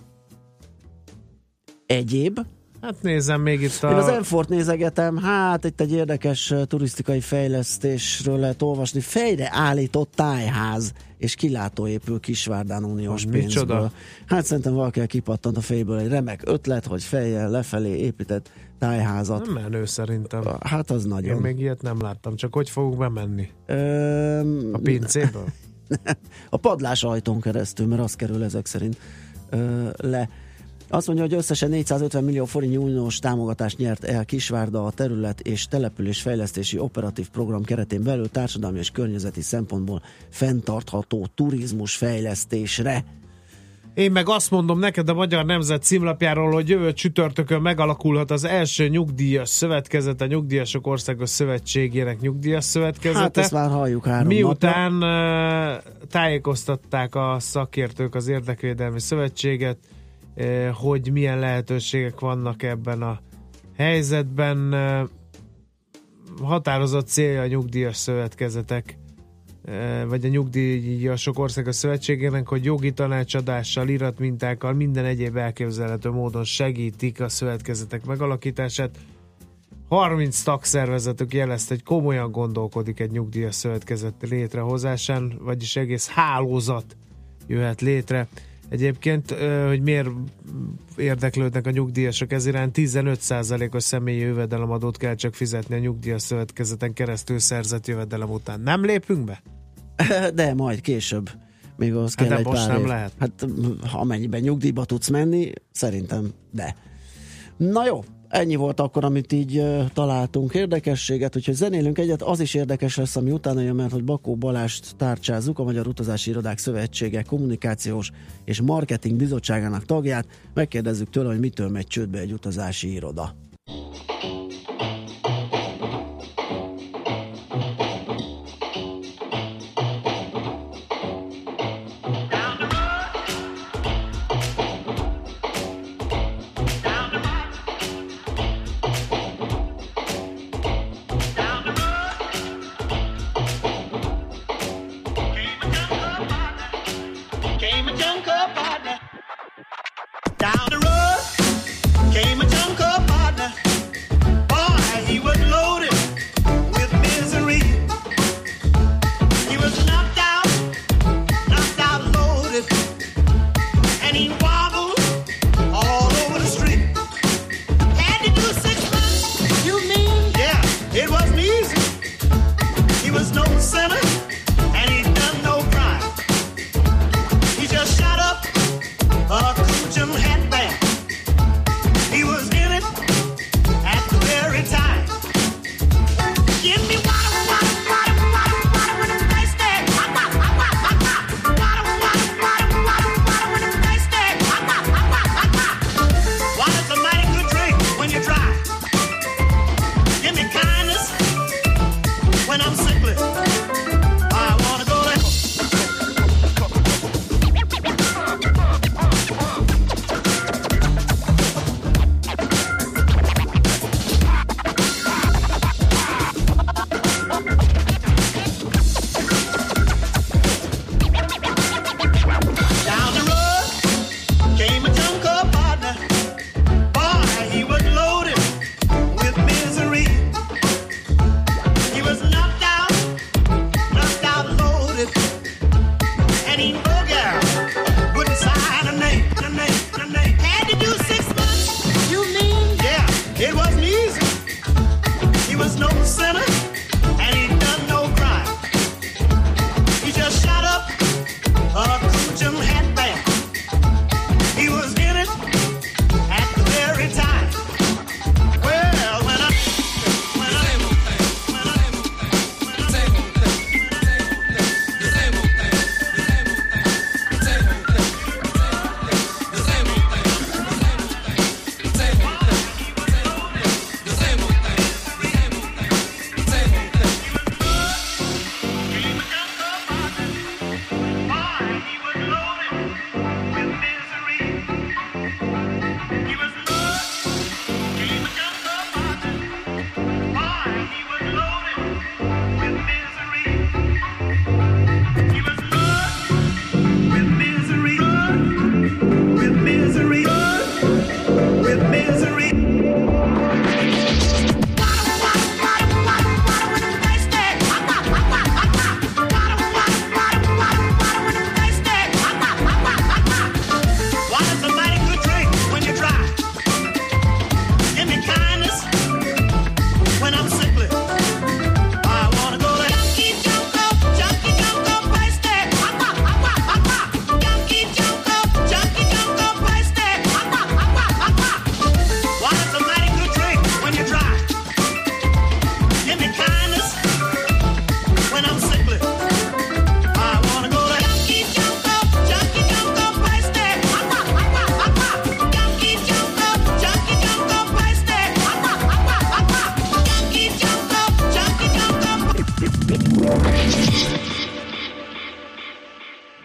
egyéb. Hát nézem még itt a... Én az Enfort nézegetem, hát itt egy érdekes turisztikai fejlesztésről lehet olvasni. Fejre állított tájház és kilátó épül Kisvárdán uniós pénzből. Micsoda? Hát szerintem valaki kipattant a fejből egy remek ötlet, hogy fejjel lefelé épített tájházat. Nem menő szerintem. Hát az nagyon. Én még ilyet nem láttam, csak hogy fogunk bemenni? Öm... A pincéből? a padlás ajtón keresztül, mert az kerül ezek szerint ö, le. Azt mondja, hogy összesen 450 millió forint uniós támogatást nyert el Kisvárda a terület és település fejlesztési operatív program keretén belül társadalmi és környezeti szempontból fenntartható turizmus fejlesztésre. Én meg azt mondom neked a Magyar Nemzet címlapjáról, hogy jövő csütörtökön megalakulhat az első nyugdíjas szövetkezet, a Nyugdíjasok Országos Szövetségének nyugdíjas szövetkezete. Hát ezt már halljuk három Miután napja. tájékoztatták a szakértők az Érdekvédelmi Szövetséget, hogy milyen lehetőségek vannak ebben a helyzetben, uh, határozott célja a nyugdíjas szövetkezetek eh, vagy a nyugdíjasok országos szövetségének, hogy jogi tanácsadással, iratmintákkal, minden egyéb elképzelhető módon segítik a szövetkezetek megalakítását. 30 tagszervezetük jelezte, hogy komolyan gondolkodik egy nyugdíjas szövetkezet létrehozásán, vagyis egész hálózat jöhet létre. Egyébként, hogy miért érdeklődnek a nyugdíjasok ez iránt, 15%-os személyi jövedelemadót kell csak fizetni a nyugdíjas szövetkezeten keresztül szerzett jövedelem után. Nem lépünk be? De majd később. Még az Hát kell de egy most pár nem év. lehet. Hát amennyiben nyugdíjba tudsz menni, szerintem de. Na jó, ennyi volt akkor, amit így találtunk érdekességet, úgyhogy zenélünk egyet, az is érdekes lesz, ami utána jön, mert hogy Bakó Balást tárcsázzuk, a Magyar Utazási Irodák Szövetsége kommunikációs és marketing bizottságának tagját, megkérdezzük tőle, hogy mitől megy csődbe egy utazási iroda.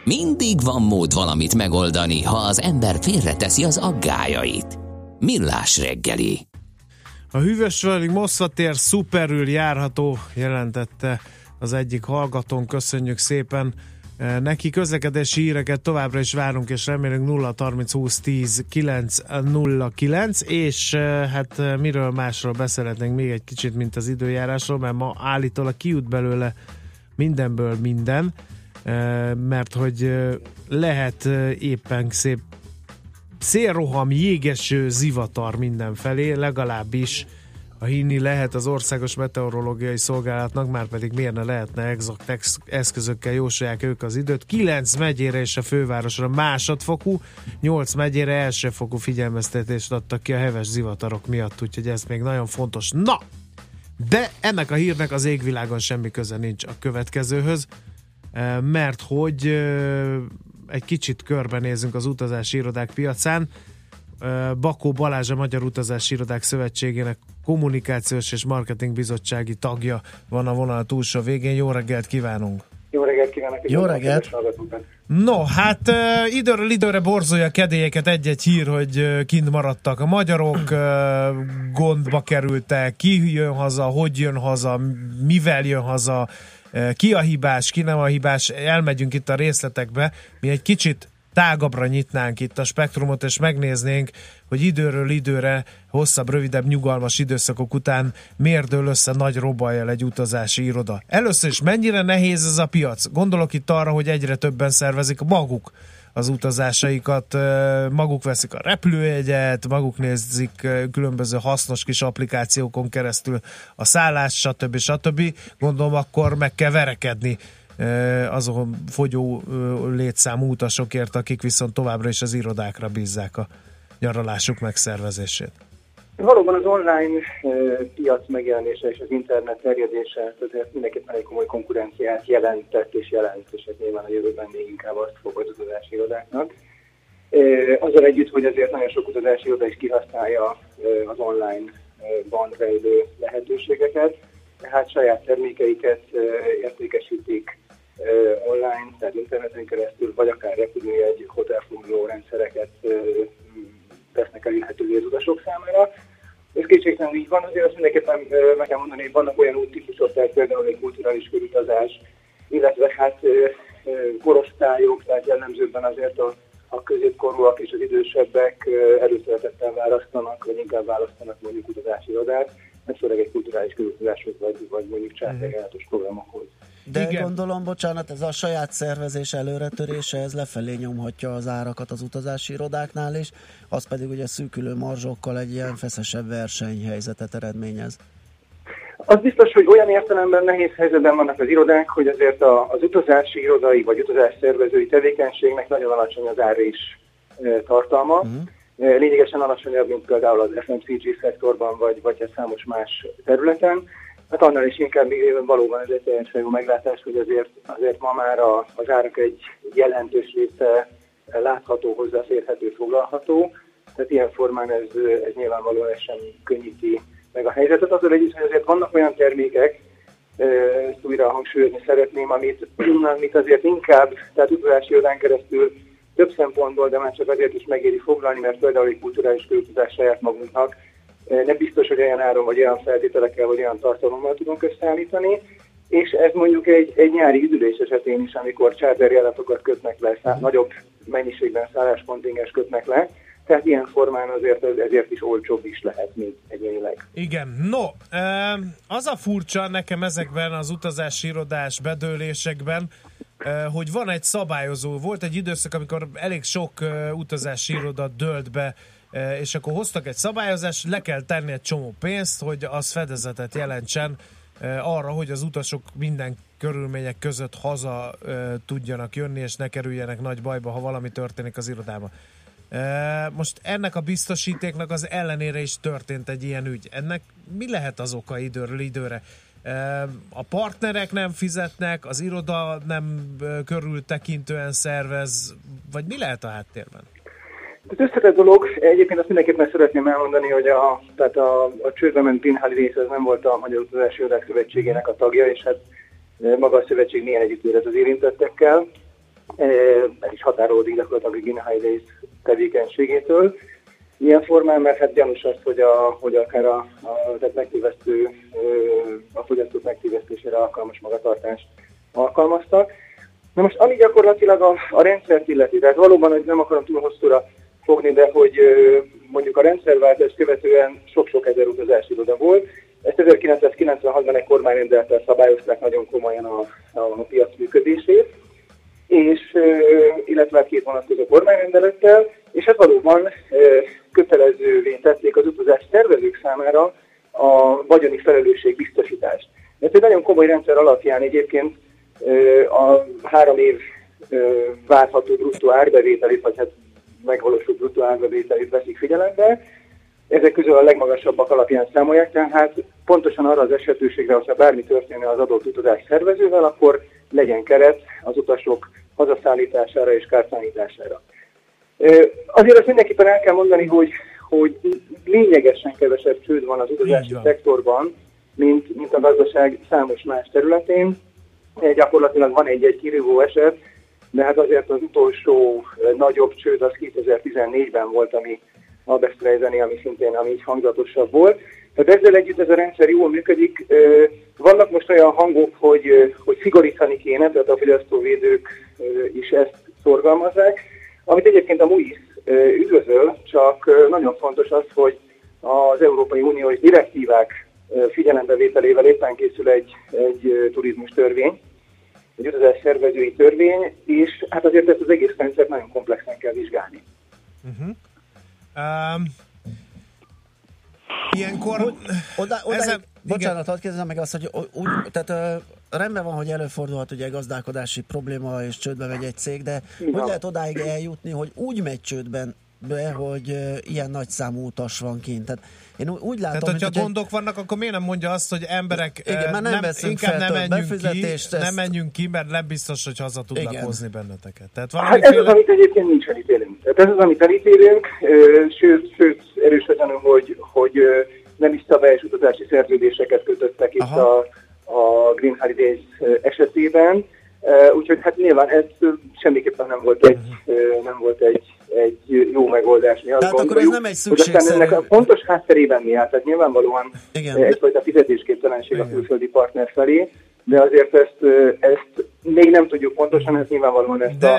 Mindig van mód valamit megoldani, ha az ember félreteszi az aggájait. Millás reggeli. A hűvösvölgy Moszkvatér szuperül járható, jelentette az egyik hallgatón. Köszönjük szépen eh, neki. Közlekedési híreket továbbra is várunk, és remélünk 0 30 20 10 9 0 9, és eh, hát eh, miről másról beszélhetnénk még egy kicsit, mint az időjárásról, mert ma állítólag kijut belőle mindenből minden, mert hogy lehet éppen szép szélroham, jégeső, zivatar mindenfelé, legalábbis a hinni lehet az Országos Meteorológiai Szolgálatnak, már pedig miért ne lehetne exakt eszközökkel jósolják ők az időt. 9 megyére és a fővárosra másodfokú, 8 megyére elsőfokú figyelmeztetést adtak ki a heves zivatarok miatt, úgyhogy ez még nagyon fontos. Na! De ennek a hírnek az égvilágon semmi köze nincs a következőhöz, mert hogy egy kicsit körbenézünk az utazási irodák piacán. Bakó Balázs a Magyar Utazási Irodák Szövetségének kommunikációs és marketing bizottsági tagja van a vonal túlsó végén. Jó reggelt kívánunk! Jó reggelt kívánok! Jó reggelt! No, hát időről időre borzolja kedélyeket egy-egy hír, hogy kint maradtak a magyarok, gondba kerültek, ki jön haza, hogy jön haza, mivel jön haza, ki a hibás, ki nem a hibás, elmegyünk itt a részletekbe, mi egy kicsit tágabbra nyitnánk itt a spektrumot, és megnéznénk, hogy időről időre, hosszabb, rövidebb, nyugalmas időszakok után miért dől össze nagy robajjal egy utazási iroda. Először is mennyire nehéz ez a piac? Gondolok itt arra, hogy egyre többen szervezik maguk az utazásaikat, maguk veszik a repülőjegyet, maguk nézik különböző hasznos kis applikációkon keresztül a szállás, stb. stb. Gondolom akkor meg kell verekedni azon fogyó létszámú utasokért, akik viszont továbbra is az irodákra bízzák a nyaralásuk megszervezését. Valóban az online piac megjelenése és az internet terjedése azért mindenképpen egy komoly konkurenciát jelentett és jelent, és ez nyilván a jövőben még inkább azt fog az utazási irodáknak. Azzal együtt, hogy azért nagyon sok utazási iroda is kihasználja az online ban rejlő lehetőségeket, tehát saját termékeiket értékesítik online, tehát interneten keresztül, vagy akár repülőjegy, hotelfoglaló rendszereket tesznek elérhetővé az utasok számára. Ez kétségtelenül így van, azért azt mindenképpen meg kell mondani, hogy vannak olyan úttípusok, például egy kulturális körutazás, illetve hát korosztályok, tehát jellemzőben azért a, a középkorúak és az idősebbek előszeretettel választanak, vagy inkább választanak mondjuk utazási irodát, ez főleg egy kulturális körutazáshoz, vagy, vagy mondjuk császolgálatos programokhoz. De Igen. gondolom, bocsánat, ez a saját szervezés előretörése, ez lefelé nyomhatja az árakat az utazási irodáknál is, az pedig ugye szűkülő marzsokkal egy ilyen feszesebb versenyhelyzetet eredményez. Az biztos, hogy olyan értelemben nehéz helyzetben vannak az irodák, hogy azért az utazási irodai vagy utazás szervezői tevékenységnek nagyon alacsony az ár is e, tartalma. Uh-huh. Lényegesen alacsonyabb, mint például az FMCG szektorban, vagy, vagy a számos más területen. Hát annál is inkább még valóban ez egy teljesen jó meglátás, hogy azért, azért ma már a, az árak egy jelentős része látható, hozzáférhető, foglalható. Tehát ilyen formán ez, ez nyilvánvalóan ez sem könnyíti meg a helyzetet. Azzal együtt, hogy azért vannak olyan termékek, ezt újra hangsúlyozni szeretném, amit, amit azért inkább, tehát utazási irodán keresztül több szempontból, de már csak azért is megéri foglalni, mert például egy kulturális költözás saját magunknak nem biztos, hogy olyan áron, vagy olyan feltételekkel, vagy olyan tartalommal tudunk összeállítani, és ez mondjuk egy, egy nyári üdülés esetén is, amikor charterjáratokat kötnek le, szá- nagyobb mennyiségben szálláskontingens kötnek le, tehát ilyen formán azért ezért is olcsóbb is lehet, mint egyénileg. Igen, no, az a furcsa nekem ezekben az utazási irodás bedőlésekben, hogy van egy szabályozó. Volt egy időszak, amikor elég sok utazási iroda dölt be és akkor hoztak egy szabályozást, le kell tenni egy csomó pénzt, hogy az fedezetet jelentsen arra, hogy az utasok minden körülmények között haza tudjanak jönni, és ne kerüljenek nagy bajba, ha valami történik az irodában. Most ennek a biztosítéknak az ellenére is történt egy ilyen ügy. Ennek mi lehet az oka időről időre? A partnerek nem fizetnek, az iroda nem körültekintően szervez, vagy mi lehet a háttérben? Ez összetett dolog. Egyébként azt mindenképpen szeretném elmondani, hogy a, tehát a, a csődbe ment Pinhali rész az nem volt a Magyar Utazási Irodák Szövetségének a tagja, és hát e, maga a szövetség milyen együtt érez az érintettekkel. el is határolódik gyakorlatilag a Green Highways tevékenységétől. Ilyen formán, mert hát gyanús az, hogy, a, hogy akár a, a, tehát megtévesztő, a fogyasztók megtévesztésére alkalmas magatartást alkalmaztak. Na most, ami gyakorlatilag a, a rendszert illeti, tehát valóban, hogy nem akarom túl hosszúra fogni, de hogy mondjuk a rendszerváltás követően sok-sok ezer utazási iroda volt. Ezt 1996-ban egy kormányrendelettel szabályozták nagyon komolyan a, a piac működését, és, illetve két vonatkozó kormányrendelettel, és hát valóban kötelezővé tették az utazás tervezők számára a vagyoni felelősség biztosítást. Ez egy nagyon komoly rendszer alapján egyébként a három év várható bruttó árbevételét, vagy hát megvalósult bruttó árbevételét veszik figyelembe. Ezek közül a legmagasabbak alapján számolják, tehát pontosan arra az esetőségre, hogyha bármi történne az adott utazás szervezővel, akkor legyen keret az utasok hazaszállítására és kárszállítására. Azért azt mindenképpen el kell mondani, hogy, hogy lényegesen kevesebb csőd van az utazási szektorban, mint, mint a gazdaság számos más területén. Gyakorlatilag van egy-egy kirívó eset, de hát azért az utolsó nagyobb csőd az 2014-ben volt, ami a Bestreizeni, ami szintén ami így hangzatosabb volt. Tehát ezzel együtt ez a rendszer jól működik. Vannak most olyan hangok, hogy, hogy szigorítani kéne, tehát a fogyasztóvédők is ezt szorgalmazzák, amit egyébként a MUIS üdvözöl, csak nagyon fontos az, hogy az Európai Uniós direktívák figyelembevételével éppen készül egy, egy turizmus törvény, egy utazás szervezői törvény, és hát azért ezt az egész rendszert nagyon komplexen kell vizsgálni. Uh-huh. Um, ilyenkor... Hogy, oda, oda ezen, bocsánat, hadd kérdezem meg azt, hogy úgy, tehát rendben van, hogy előfordulhat ugye gazdálkodási probléma és csődbe megy egy cég, de Igen. hogy lehet odáig eljutni, hogy úgy megy csődben be, hogy ilyen nagy számú utas van kint. Tehát én úgy látom, Tehát, hogyha hogy gondok egy... vannak, akkor miért nem mondja azt, hogy emberek igen, már nem, nem inkább nem menjünk ki, ezt... nem menjünk ki, mert nem biztos, hogy haza tudnak igen. hozni benneteket. Tehát hát ez az, amit egyébként nincs elítélünk. Tehát ez az, amit elítélünk, sőt, sőt erős hogy, hogy nem is szabályos utazási szerződéseket kötöttek itt a, a Green Holidays esetében. Úgyhogy hát nyilván ez semmiképpen nem volt egy, nem volt egy egy jó megoldás. Mi azt Tehát akkor ez nem egy szükségszerű... ennek a fontos hátterében mi áll, tehát nyilvánvalóan Igen. egyfajta fizetésképtelenség a külföldi partner felé, de azért ezt, ezt még nem tudjuk pontosan, ez nyilvánvalóan ezt de... a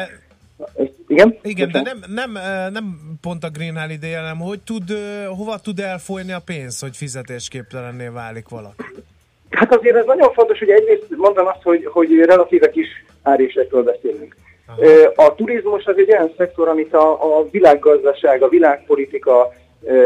igen? Igen, de nem, nem, nem pont a Green Holiday, hanem hogy tud, hova tud elfolyni a pénz, hogy fizetésképtelenné válik valaki? Hát azért ez nagyon fontos, hogy egyrészt mondom azt, hogy, hogy relatíve kis árésekről beszélünk. A turizmus az egy olyan szektor, amit a, a világgazdaság, a világpolitika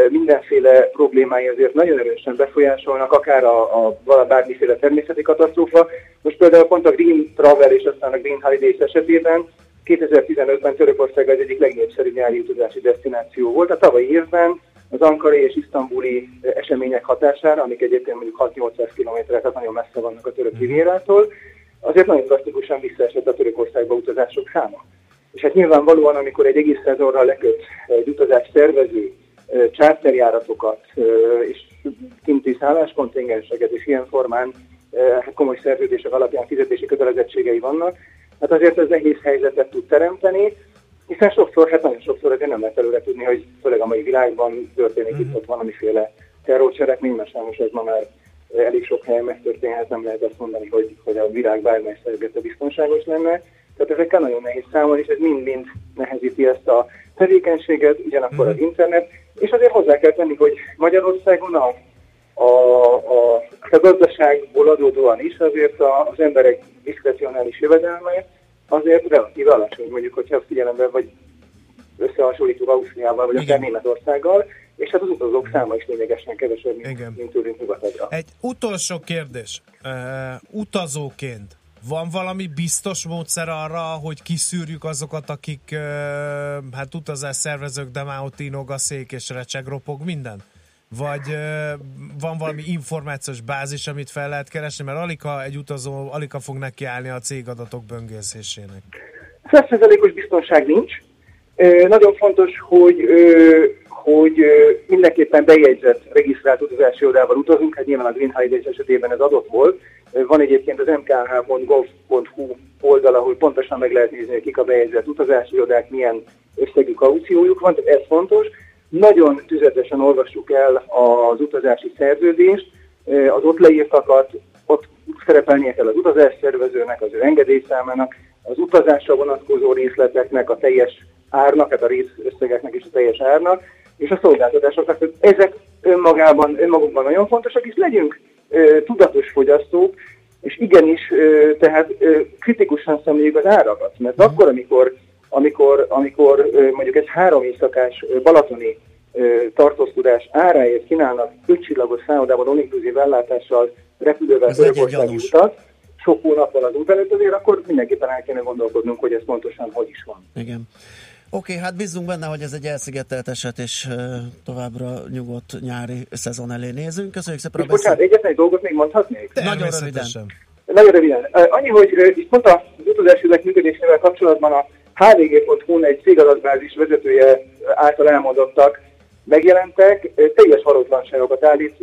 mindenféle problémái azért nagyon erősen befolyásolnak, akár a, a bármiféle természeti katasztrófa. Most például pont a Green Travel és aztán a Green Holidays esetében 2015-ben Törökország az egyik legnépszerűbb nyári utazási destináció volt. A tavalyi évben az ankarai és isztambuli események hatására, amik egyébként mondjuk 6-800 km, tehát nagyon messze vannak a török mhm. rivérától, azért nagyon drasztikusan visszaesett a Törökországba utazások száma. És hát nyilvánvalóan, amikor egy egész szezonra leköt egy utazás szervező csárterjáratokat és kinti szálláskontingenseket, és ilyen formán hát komoly szerződések alapján fizetési kötelezettségei vannak, hát azért ez nehéz helyzetet tud teremteni, hiszen sokszor, hát nagyon sokszor azért nem lehet előre tudni, hogy főleg a mai világban történik mm-hmm. itt ott valamiféle terrorcselekmény, mert sajnos ez ma már elég sok helyen megtörténhet, nem lehet azt mondani, hogy, hogy a világ bármely szervezete biztonságos lenne. Tehát ezekkel nagyon nehéz számolni, és ez mind-mind nehezíti ezt a tevékenységet, ugyanakkor az mhm. internet, és azért hozzá kell tenni, hogy Magyarországon a, a, a, a gazdaságból adódóan is azért az emberek diszkrecionális jövedelme azért relatív alacsony, mondjuk, hogyha figyelembe vagy összehasonlítjuk Ausztriával, vagy akár Németországgal, és hát az utazók száma is lényegesen kevesebb, mint, Igen. mint tőlünk nyugatra. Egy utolsó kérdés. Uh, utazóként van valami biztos módszer arra, hogy kiszűrjük azokat, akik uh, hát utazás szervezők, de már ott inog a szék és recseg, ropog minden? Vagy uh, van valami információs bázis, amit fel lehet keresni? Mert alika egy utazó, alika fog nekiállni a cégadatok böngészésének. 100%-os biztonság nincs. Nagyon fontos, hogy hogy mindenképpen bejegyzett, regisztrált utazási oldalával utazunk, hát nyilván a Green Holidays esetében ez adott volt. Van egyébként az mkh.gov.hu oldal, ahol pontosan meg lehet nézni, kik a bejegyzett utazási irodák, milyen összegű kauciójuk van, tehát ez fontos. Nagyon tüzetesen olvassuk el az utazási szerződést, az ott leírtakat, ott szerepelnie kell az utazásszervezőnek, az ő engedélyszámának, az utazásra vonatkozó részleteknek, a teljes árnak, tehát a részösszegeknek és a teljes árnak, és a szolgáltatásoknak. Tehát ezek önmagában, önmagukban nagyon fontosak, és legyünk ö, tudatos fogyasztók, és igenis, ö, tehát ö, kritikusan szemléljük az árakat, mert akkor, amikor, amikor, amikor ö, mondjuk egy három éjszakás ö, balatoni ö, tartózkodás áráért kínálnak ötcsillagos szállodában, all ellátással, repülővel Ez egy Törökország gyanús. utat, sok hónappal az út előtt, azért akkor mindenképpen el kéne gondolkodnunk, hogy ez pontosan hogy is van. Igen. Oké, hát bízunk benne, hogy ez egy elszigetelt eset, és továbbra nyugodt nyári szezon elé nézünk. Köszönjük szépen a És bocsánat, beszélt. egyetlen egy dolgot még mondhatnék? Nagyon röviden. Nagyon röviden. Annyi, hogy itt pont az utazási működésével kapcsolatban a hvg.hu-n egy cégadatbázis vezetője által elmondottak megjelentek, teljes valótlanságokat állít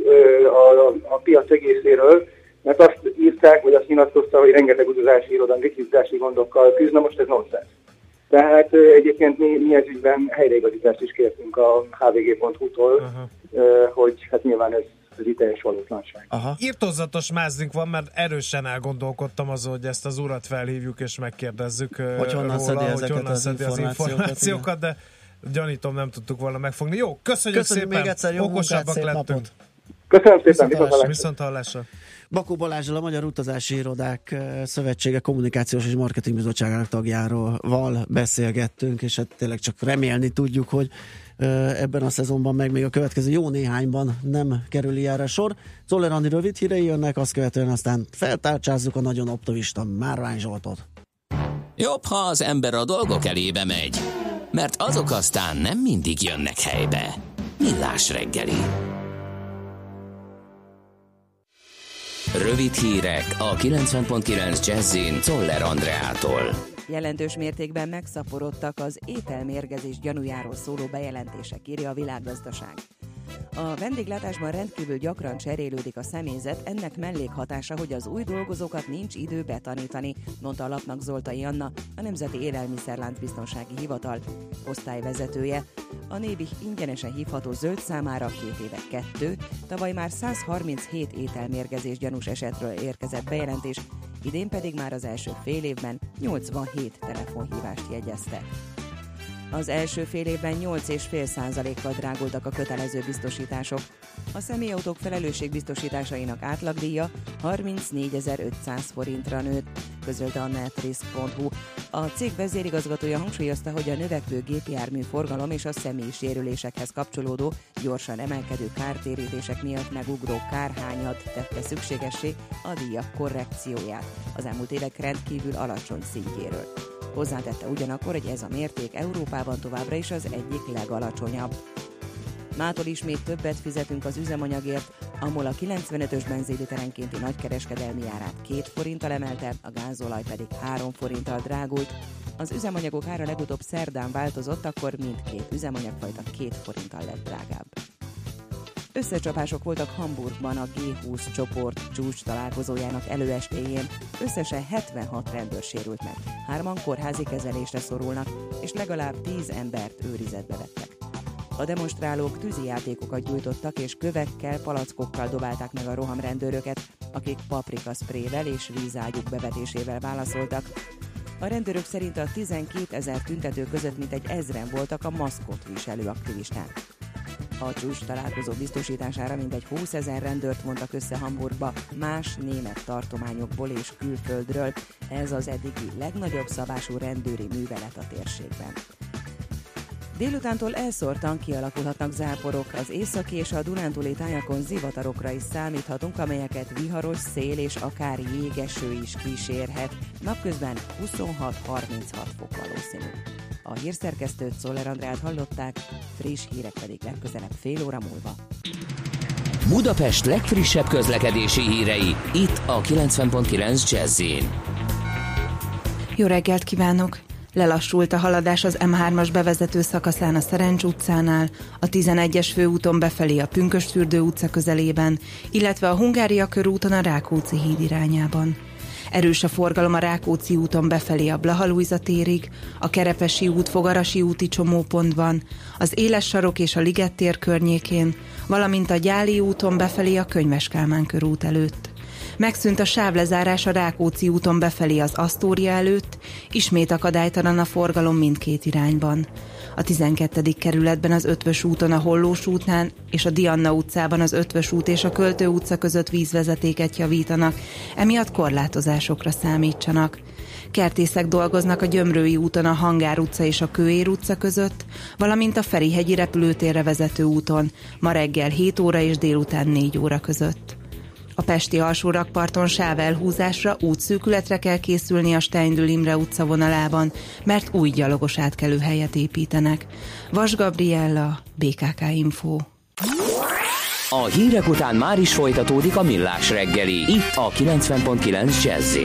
a, a, a piac egészéről, mert azt írták, vagy azt nyilatkozta, hogy rengeteg utazási irodán likviditási gondokkal küzd, na most ez nonsens. Tehát egyébként mi, mi ez ügyben helyreigazítást is kértünk a hvg.hu-tól, ö, hogy hát nyilván ez, ez itt teljes valótlanság. Aha. Írtózatos mázink van, mert erősen elgondolkodtam azon, hogy ezt az urat felhívjuk és megkérdezzük Hogy honnan róla, szedi hogy honnan az szedi az információkat, információkat, de gyanítom nem tudtuk volna megfogni. Jó, köszönjük, Köszönjük szépen, még egyszer, jó munkát, okosabbak szép lettünk. napot! Köszönöm szépen, Viszont viszont hallásra. Viszont hallásra. Bakó Balázsral, a Magyar Utazási Irodák eh, Szövetsége Kommunikációs és Marketing Bizottságának tagjáról val beszélgettünk, és hát tényleg csak remélni tudjuk, hogy eh, ebben a szezonban, meg még a következő jó néhányban nem kerül ilyenre sor. Zoller Andi rövid hírei jönnek, azt követően aztán feltárcsázzuk a nagyon optimista Márvány Zsoltot. Jobb, ha az ember a dolgok elébe megy, mert azok aztán nem mindig jönnek helybe. Millás reggeli. Rövid hírek a 90.9 Jazzin Toller Andreától. Jelentős mértékben megszaporodtak az ételmérgezés gyanújáról szóló bejelentések, írja a világgazdaság. A vendéglátásban rendkívül gyakran cserélődik a személyzet, ennek mellékhatása, hogy az új dolgozókat nincs idő betanítani, mondta a lapnak Zoltai Anna, a Nemzeti Élelmiszerlánc Biztonsági Hivatal osztályvezetője. A névi ingyenesen hívható zöld számára két éve kettő, tavaly már 137 ételmérgezés gyanús esetről érkezett bejelentés, idén pedig már az első fél évben 87 telefonhívást jegyeztek. Az első fél évben 8,5%-kal drágultak a kötelező biztosítások. A személyautók felelősségbiztosításainak átlagdíja 34.500 forintra nőtt, közölte a netrisk.hu. A cég vezérigazgatója hangsúlyozta, hogy a növekvő gépjármű forgalom és a személyi sérülésekhez kapcsolódó, gyorsan emelkedő kártérítések miatt megugró kárhányat tette szükségessé a díjak korrekcióját az elmúlt évek rendkívül alacsony szintjéről. Hozzátette ugyanakkor, hogy ez a mérték Európában továbbra is az egyik legalacsonyabb. Mától ismét többet fizetünk az üzemanyagért, a MOL a 95-ös benzínliterenkénti nagykereskedelmi árát 2 forinttal emelte, a gázolaj pedig 3 forinttal drágult. Az üzemanyagok ára legutóbb szerdán változott, akkor mindkét üzemanyagfajta 2 forinttal lett drágább. Összecsapások voltak Hamburgban a G20 csoport csúcs találkozójának előestéjén. Összesen 76 rendőr sérült meg. Hárman kórházi kezelésre szorulnak, és legalább 10 embert őrizetbe vettek. A demonstrálók tűzijátékokat gyújtottak, és kövekkel, palackokkal dobálták meg a rohamrendőröket, akik paprika szprével és vízágyuk bevetésével válaszoltak. A rendőrök szerint a 12 ezer tüntető között mintegy ezren voltak a maszkot viselő aktivisták. A csúcs találkozó biztosítására mindegy 20 ezer rendőrt vontak össze Hamburgba más német tartományokból és külföldről. Ez az eddigi legnagyobb szabású rendőri művelet a térségben. Délutántól elszórtan kialakulhatnak záporok. Az északi és a Dunántúli tájakon zivatarokra is számíthatunk, amelyeket viharos szél és akár jégeső is kísérhet. Napközben 26-36 fok valószínű. A hírszerkesztőt Szoller Andrát hallották, friss hírek pedig legközelebb fél óra múlva. Budapest legfrissebb közlekedési hírei, itt a 90.9 Jazzin. Jó reggelt kívánok! Lelassult a haladás az M3-as bevezető szakaszán a Szerencs utcánál, a 11-es főúton befelé a Pünkösfürdő utca közelében, illetve a Hungária körúton a Rákóczi híd irányában. Erős a forgalom a Rákóczi úton befelé a Blahalújza térig, a Kerepesi út Fogarasi úti csomópontban, az Éles sarok és a Liget tér környékén, valamint a Gyáli úton befelé a Könyves Kálmán körút előtt. Megszűnt a sávlezárás a Rákóczi úton befelé az Asztória előtt, ismét akadálytalan a forgalom mindkét irányban. A 12. kerületben az Ötvös úton a Hollós útnál és a Dianna utcában az Ötvös út és a Költő utca között vízvezetéket javítanak, emiatt korlátozásokra számítsanak. Kertészek dolgoznak a Gyömrői úton a Hangár utca és a Kőér utca között, valamint a Ferihegyi repülőtérre vezető úton, ma reggel 7 óra és délután 4 óra között. A Pesti alsórakparton sávelhúzásra útszűkületre kell készülni a Steindül Imre utca vonalában, mert új gyalogos átkelő helyet építenek. Vas Gabriella, BKK Info. A hírek után már is folytatódik a millás reggeli, itt a 90.9 jazz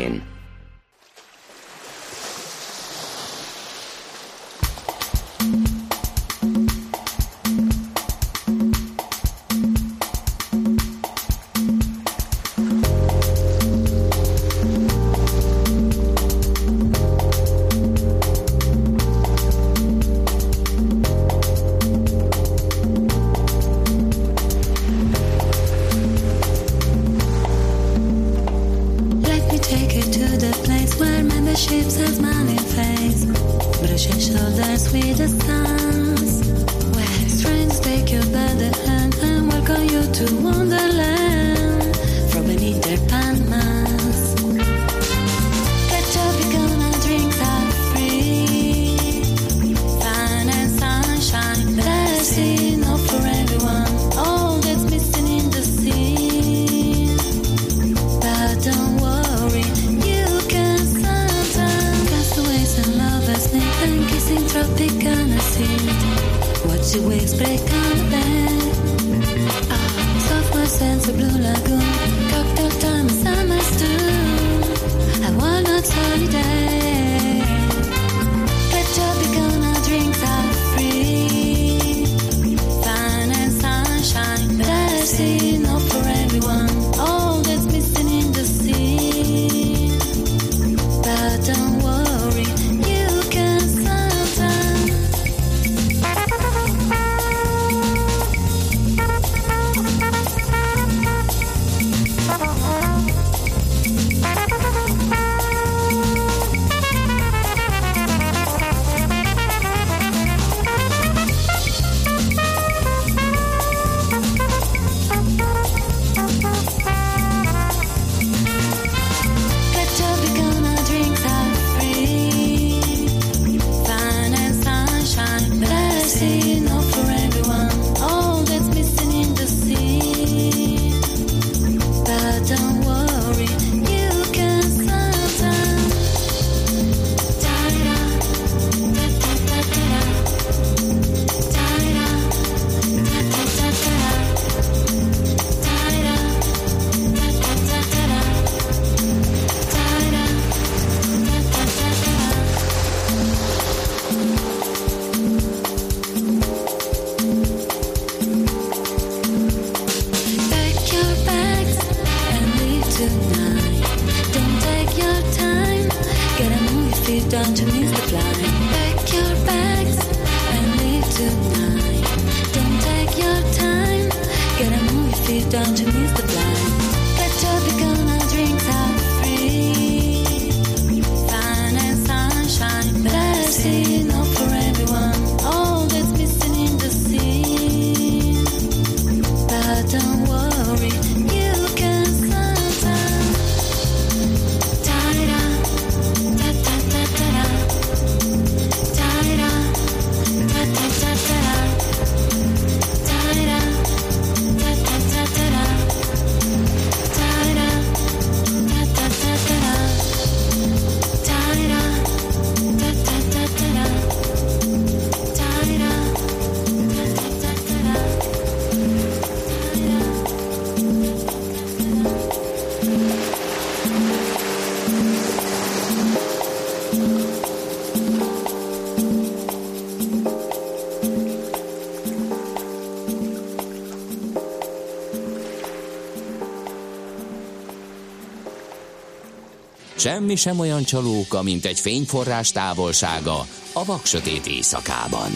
Semmi sem olyan csalóka, mint egy fényforrás távolsága a vaksötét éjszakában.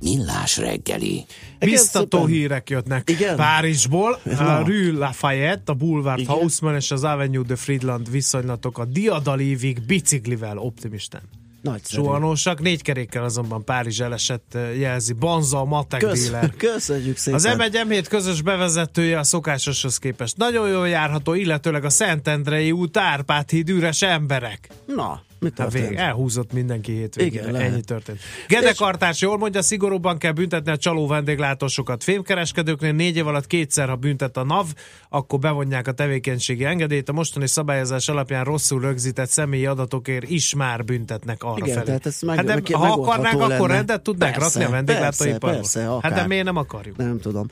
Millás reggeli. Biztató hírek jöttnek Igen? Párizsból. A Rue Lafayette, a Boulevard Igen. Haussmann és az Avenue de Friedland viszonylatok a diadalívig biciklivel optimisten. Nagyszerű. Suhanósak, négy kerékkel azonban Párizs elesett eh, jelzi Banza a matek Kösz, díler. köszönjük szépen. Az M1 M7 közös bevezetője a szokásoshoz képest nagyon jól járható, illetőleg a Szentendrei út, Árpád híd, üres emberek. Na, mi Hát vég, történt? elhúzott mindenki hétvégére. Igen, lehet. Ennyi történt. Gedekartás jól mondja, szigorúbban kell büntetni a csaló vendéglátósokat. Fémkereskedőknél négy év alatt kétszer, ha büntet a NAV, akkor bevonják a tevékenységi engedélyt. A mostani szabályozás alapján rosszul rögzített személyi adatokért is már büntetnek arra Igen, felé. tehát ez meg- hát de, meg- ha megoldható akarnánk, akkor lenne. rendet tudnánk Persze, rakni a vendéglátóiparba. hát de miért nem akarjuk? Nem tudom.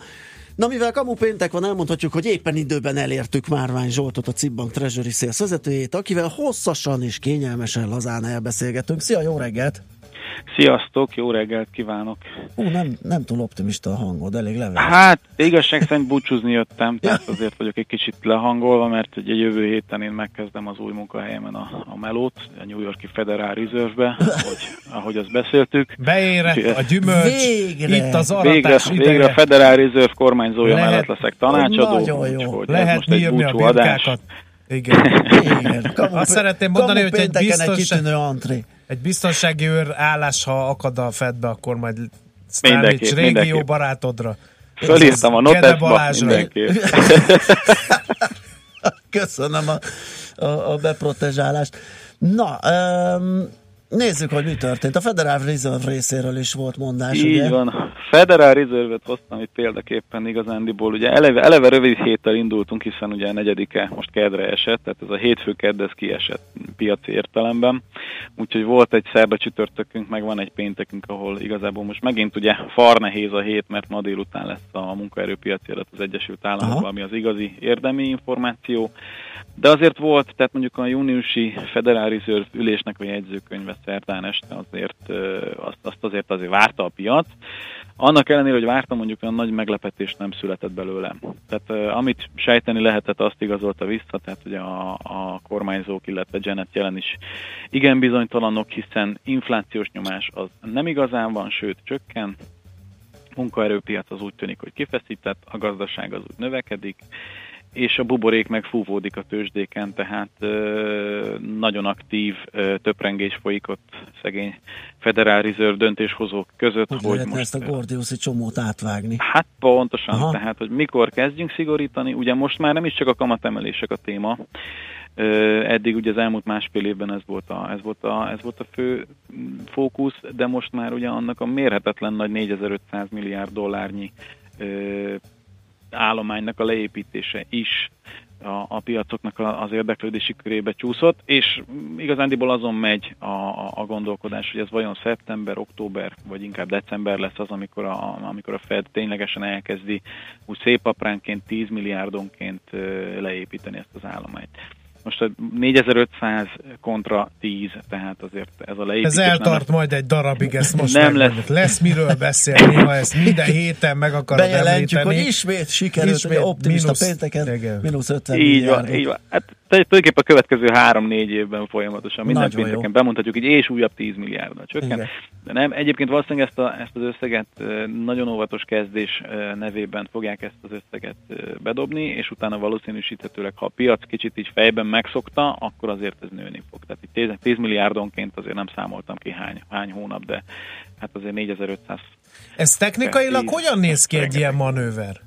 Na, mivel kamu péntek van, elmondhatjuk, hogy éppen időben elértük Márvány Zsoltot, a Cibbank Treasury Sales vezetőjét, akivel hosszasan és kényelmesen lazán elbeszélgetünk. Szia, jó reggelt! Sziasztok, jó reggelt kívánok! Ú, nem, nem túl optimista a hangod, elég leveles. Hát, igazság szerint búcsúzni jöttem, tehát azért vagyok egy kicsit lehangolva, mert ugye jövő héten én megkezdem az új munkahelyemen a, a melót, a New Yorki Federal Reserve-be, ahogy, ahogy azt beszéltük. Beérett a gyümölcs, Végre! itt az Végre, aratás végre a ideje. Federal Reserve kormányzója Lehet- mellett leszek tanácsadó, Nagyon jó. úgyhogy Lehet most egy búcsú adás. Igen. Igen, kamu, Azt szeretném mondani, hogy egy pénteken egy biztos- kitűnő antré. Egy biztonsági őr állás, ha akad a Fedbe, akkor majd Mindenképp, régió mindenképp. barátodra. Fölírtam a notesba, mindenképp. Köszönöm a, a, a beprotezsálást. Na, um, nézzük, hogy mi történt. A Federal Reserve részéről is volt mondás, Így ugye? van. Federal Reserve-et hoztam itt példaképpen igazándiból. Ugye eleve, eleve rövid héttel indultunk, hiszen ugye a negyedike most kedre esett, tehát ez a hétfő kedd ez kiesett piaci értelemben. Úgyhogy volt egy szerda csütörtökünk, meg van egy péntekünk, ahol igazából most megint ugye far nehéz a hét, mert ma délután lesz a munkaerőpiaci adat az Egyesült Államokban, ami az igazi érdemi információ. De azért volt, tehát mondjuk a júniusi Federal Reserve ülésnek a jegyzőkönyve szerdán este azért azt, azt azért azért várta a piac. Annak ellenére, hogy vártam, mondjuk olyan nagy meglepetés nem született belőle. Tehát amit sejteni lehetett, azt igazolta vissza, tehát ugye a, a kormányzók, illetve Janet jelen is igen bizonytalanok, hiszen inflációs nyomás az nem igazán van, sőt csökken, munkaerőpiac az úgy tűnik, hogy kifeszített, a gazdaság az úgy növekedik, és a buborék meg fúvódik a tőzsdéken, tehát nagyon aktív töprengés folyik ott szegény Federal Reserve döntéshozók között, Hogy, hogy most ezt a Gordiuszi csomót átvágni? Hát pontosan, Aha. Tehát hogy mikor kezdjünk szigorítani, ugye most már nem is csak a kamatemelések a téma, eddig ugye az elmúlt másfél évben ez volt, a, ez, volt a, ez volt a fő mm, fókusz, de most már ugye annak a mérhetetlen nagy 4500 milliárd dollárnyi állománynak a leépítése is a, a piacoknak az érdeklődési körébe csúszott, és igazándiból azon megy a, a, a gondolkodás, hogy ez vajon szeptember, október, vagy inkább december lesz az, amikor a, amikor a Fed ténylegesen elkezdi úgy szép apránként 10 milliárdonként leépíteni ezt az állományt. Most a 4500 kontra 10, tehát azért ez a leépítés Ez nem eltart majd egy darabig, ezt most Nem lesz. lesz miről beszélni, ha ezt minden héten meg akarod Bejelentjük, említeni. hogy ismét sikerült, Ismét hogy optimista mínusz- pénteken igen. mínusz 50 Így van, milliárdot. így van. Hát te- tulajdonképpen a következő három-négy évben folyamatosan minden Nagyon pénteken jó. bemondhatjuk, így és újabb 10 milliárdra csökken. Igen. De nem, egyébként valószínűleg ezt, a, ezt az összeget nagyon óvatos kezdés nevében fogják ezt az összeget bedobni, és utána valószínűsíthetőleg, ha a piac kicsit így fejben megszokta, akkor azért ez nőni fog. Tehát itt 10, 10 milliárdonként azért nem számoltam ki hány, hány hónap, de hát azért 4500 Ez technikailag Tíz. hogyan néz ki egy ilyen manőver?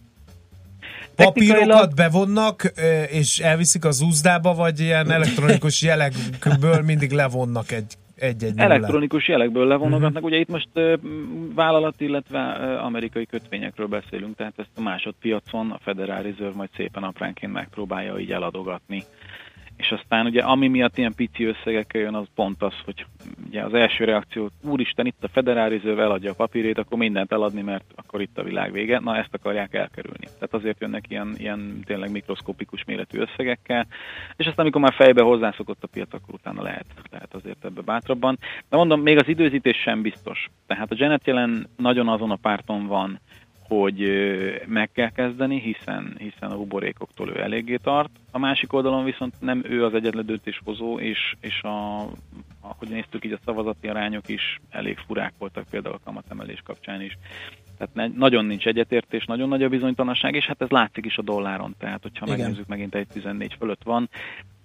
Papírokat bevonnak, és elviszik az úzdába, vagy ilyen elektronikus jelekből mindig levonnak egy, egy-egy nullát? Elektronikus jelekből levonogatnak. Ugye itt most m, vállalat, illetve amerikai kötvényekről beszélünk, tehát ezt a másodpiacon a Federal Reserve majd szépen apránként megpróbálja így eladogatni. És aztán ugye ami miatt ilyen pici összegekkel jön, az pont az, hogy ugye az első reakció, úristen, itt a Federal Reserve eladja a papírét, akkor mindent eladni, mert akkor itt a világ vége. Na ezt akarják elkerülni. Tehát azért jönnek ilyen, ilyen tényleg mikroszkopikus méretű összegekkel, és aztán amikor már fejbe hozzászokott a piac, akkor utána lehet, lehet azért ebbe bátrabban. De mondom, még az időzítés sem biztos. Tehát a Janet jelen nagyon azon a párton van, hogy meg kell kezdeni, hiszen, hiszen a buborékoktól ő eléggé tart. A másik oldalon viszont nem ő az egyetlen döntéshozó, és, és a, ahogy néztük, így a szavazati arányok is elég furák voltak például a kamatemelés kapcsán is. Tehát ne, nagyon nincs egyetértés, nagyon nagy a bizonytalanság, és hát ez látszik is a dolláron. Tehát, hogyha Igen. megnézzük, megint egy 14 fölött van.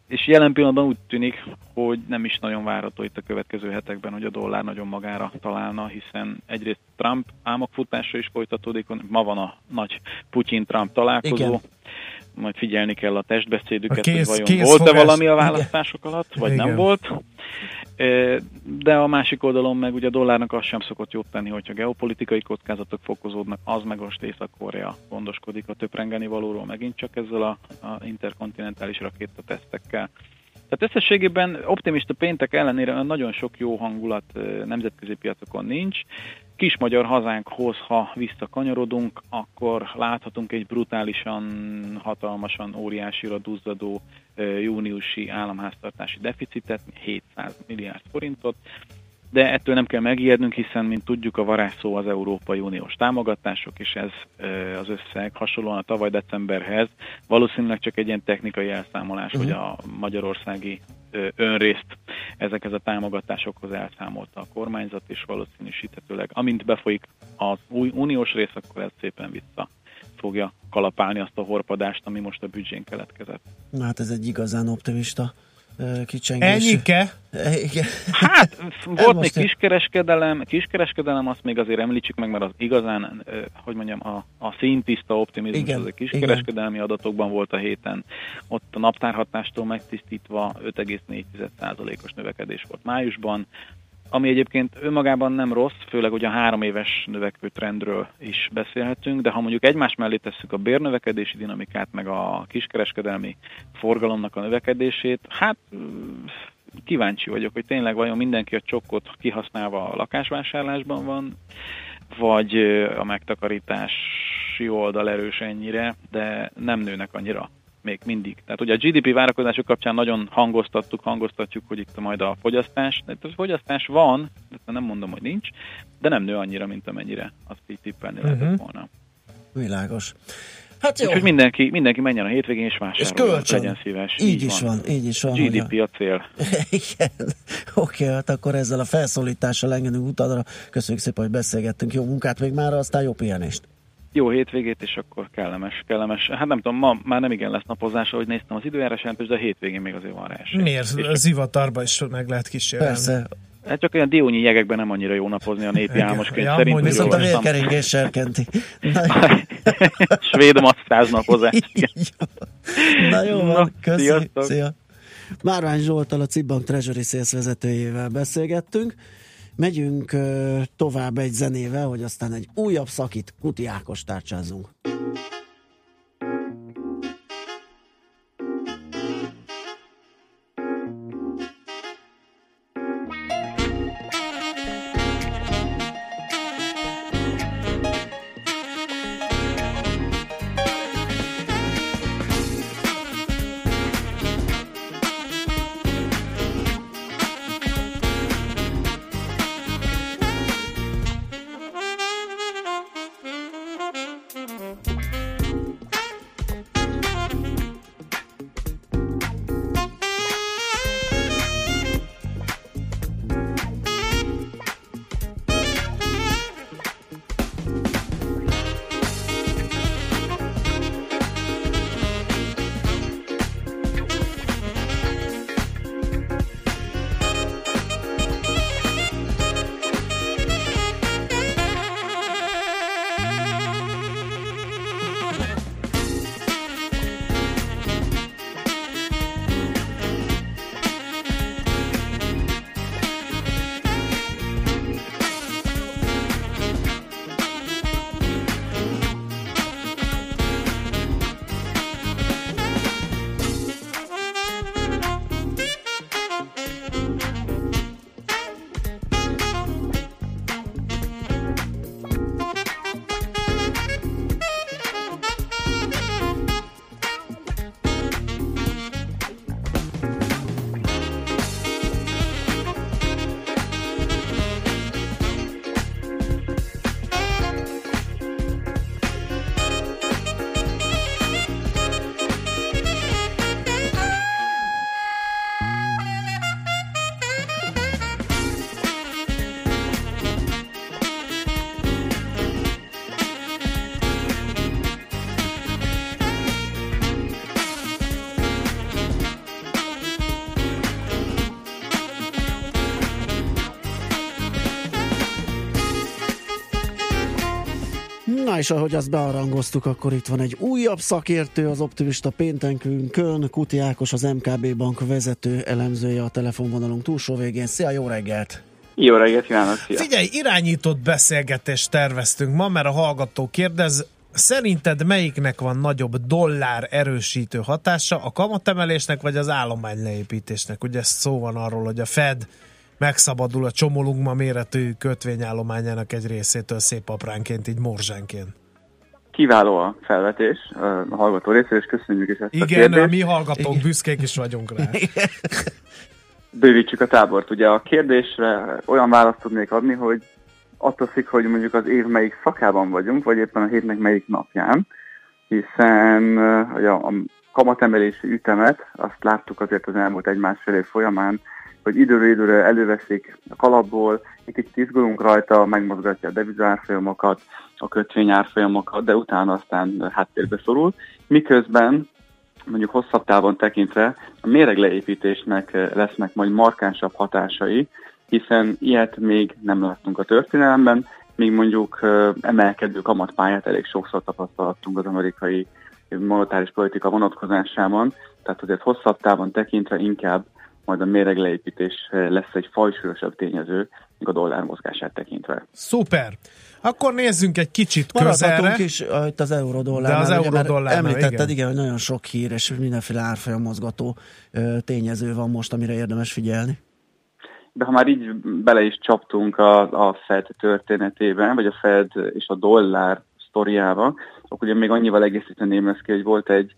És jelen pillanatban úgy tűnik, hogy nem is nagyon várható itt a következő hetekben, hogy a dollár nagyon magára találna, hiszen egyrészt Trump álmokfutása is folytatódik, ma van a nagy Putyin-Trump találkozó, Igen. majd figyelni kell a testbeszédüket, A kész- hogy vajon volt-e valami a Igen. választások alatt, vagy Igen. nem volt. De a másik oldalon meg ugye a dollárnak az sem szokott jót tenni, hogyha geopolitikai kockázatok fokozódnak, az meg most Észak-Korea gondoskodik a töprengeni valóról megint csak ezzel a, a interkontinentális rakétatesztekkel. Tehát összességében optimista péntek ellenére nagyon sok jó hangulat nemzetközi piacokon nincs. Kis magyar hazánkhoz, ha visszakanyarodunk, akkor láthatunk egy brutálisan, hatalmasan, óriásira duzzadó júniusi államháztartási deficitet, 700 milliárd forintot, de ettől nem kell megijednünk, hiszen, mint tudjuk, a varázsszó az Európai Uniós támogatások, és ez az összeg hasonlóan a tavaly decemberhez valószínűleg csak egy ilyen technikai elszámolás, Mhm. hogy a magyarországi önrészt ezekhez a támogatásokhoz elszámolta a kormányzat, és valószínűsíthetőleg, amint befolyik az új uniós rész, akkor ez szépen vissza fogja kalapálni azt a horpadást, ami most a büdzsén keletkezett. Na, hát ez egy igazán optimista kicsengés. Ennyike? Igen. Hát, volt még kiskereskedelem, kiskereskedelem, azt még azért említsük meg, mert az igazán, hogy mondjam, a, a színtiszta optimizmus Igen, az a kiskereskedelmi adatokban volt a héten. Ott a naptárhatástól megtisztítva 5,4%-os növekedés volt májusban, ami egyébként önmagában nem rossz, főleg hogy a három éves növekvő trendről is beszélhetünk, de ha mondjuk egymás mellé tesszük a bérnövekedési dinamikát, meg a kiskereskedelmi forgalomnak a növekedését, hát mm, kíváncsi vagyok, hogy tényleg vajon mindenki a csokkot kihasználva a lakásvásárlásban van, vagy a megtakarítási oldal erős ennyire, de nem nőnek annyira még mindig. Tehát ugye a GDP várakozások kapcsán nagyon hangoztattuk, hangoztatjuk, hogy itt majd a fogyasztás, de a fogyasztás van, de nem mondom, hogy nincs, de nem nő annyira, mint amennyire azt így tippelni Mhm. lehetett volna. Világos. Hát jó. Úgyhogy mindenki, mindenki menjen a hétvégén és És vásároljon, kölcsön. legyen szíves. Így is van, így is van. hogy a- GDP a cél. Igen. Oké, hát akkor ezzel a felszólítással engedünk utadra. Köszönjük szépen, hogy beszélgettünk. Jó munkát még már, aztán jó pihenést. Jó hétvégét, és akkor kellemes, kellemes. Hát nem tudom, ma már nem igen lesz napozás, ahogy néztem az időjárás jelentést, de a hétvégén még azért van rá esély. Miért? És Zivatarba is meg lehet kísérelni. Persze. Hát csak olyan diónyi jegekben nem annyira jó napozni a népi Igen. álmoskönyv Ja, szerint. Viszont a vérkeringés serkenti. Svéd masszázs napozás. Na jó Na, van, köszi. sziasztok. Szia. Márvány Zsoltal, a Cibbank Treasury Sales vezetőjével beszélgettünk. Megyünk tovább egy zenével, hogy aztán egy újabb szakit Kuti Ákos tárcsázunk. És ahogy azt bearangoztuk, akkor itt van egy újabb szakértő az optimista péntekünkön, Kuti Ákos, az MKB Bank vezető elemzője a telefonvonalunk túlsó végén. Szia, jó reggelt! Jó reggelt kívánok, szia! Figyelj, irányított beszélgetést terveztünk ma, mert a hallgató kérdez, szerinted melyiknek van nagyobb dollár erősítő hatása, a kamatemelésnek vagy az állomány leépítésnek? Ugye szó van arról, hogy a Fed megszabadul a csomolugma méretű kötvényállományának egy részétől szép apránként, így morzsánként. Kiváló a felvetés a hallgató részéről, és köszönjük is ezt Igen, a kérdést. a mi hallgatók büszkék is vagyunk rá. Bővítsük a tábort. Ugye a kérdésre olyan választ tudnék adni, hogy attól függ, hogy mondjuk az év melyik szakában vagyunk, vagy éppen a hétnek melyik napján, hiszen uh, ugye a kamatemelési ütemet azt láttuk azért az elmúlt egy-másfél év folyamán, hogy időről időre előveszik a kalapból, egy kicsit izgulunk rajta, megmozgatja a devizárfolyamokat, a kötvényárfolyamokat, de utána aztán háttérbe szorul. Miközben mondjuk hosszabb távon tekintve a méregleépítésnek lesznek majd markánsabb hatásai, hiszen ilyet még nem láttunk a történelemben, míg mondjuk emelkedő kamatpályát elég sokszor tapasztalhattunk az amerikai monetáris politika vonatkozásában, tehát azért hosszabb távon tekintve inkább majd a méregleépítés lesz egy fajsúlyosabb tényező, a dollár mozgását tekintve. Szuper! Akkor nézzünk egy kicsit Maradhatunk közelre. is uh, itt az eurodollárnál. De az eurodollárnál, Említetted, igen. igen. hogy nagyon sok hír és mindenféle árfolyam mozgató uh, tényező van most, amire érdemes figyelni. De ha már így bele is csaptunk a, a Fed történetében, vagy a Fed és a dollár sztoriába, akkor ugye még annyival egészíteném ezt ki, hogy volt egy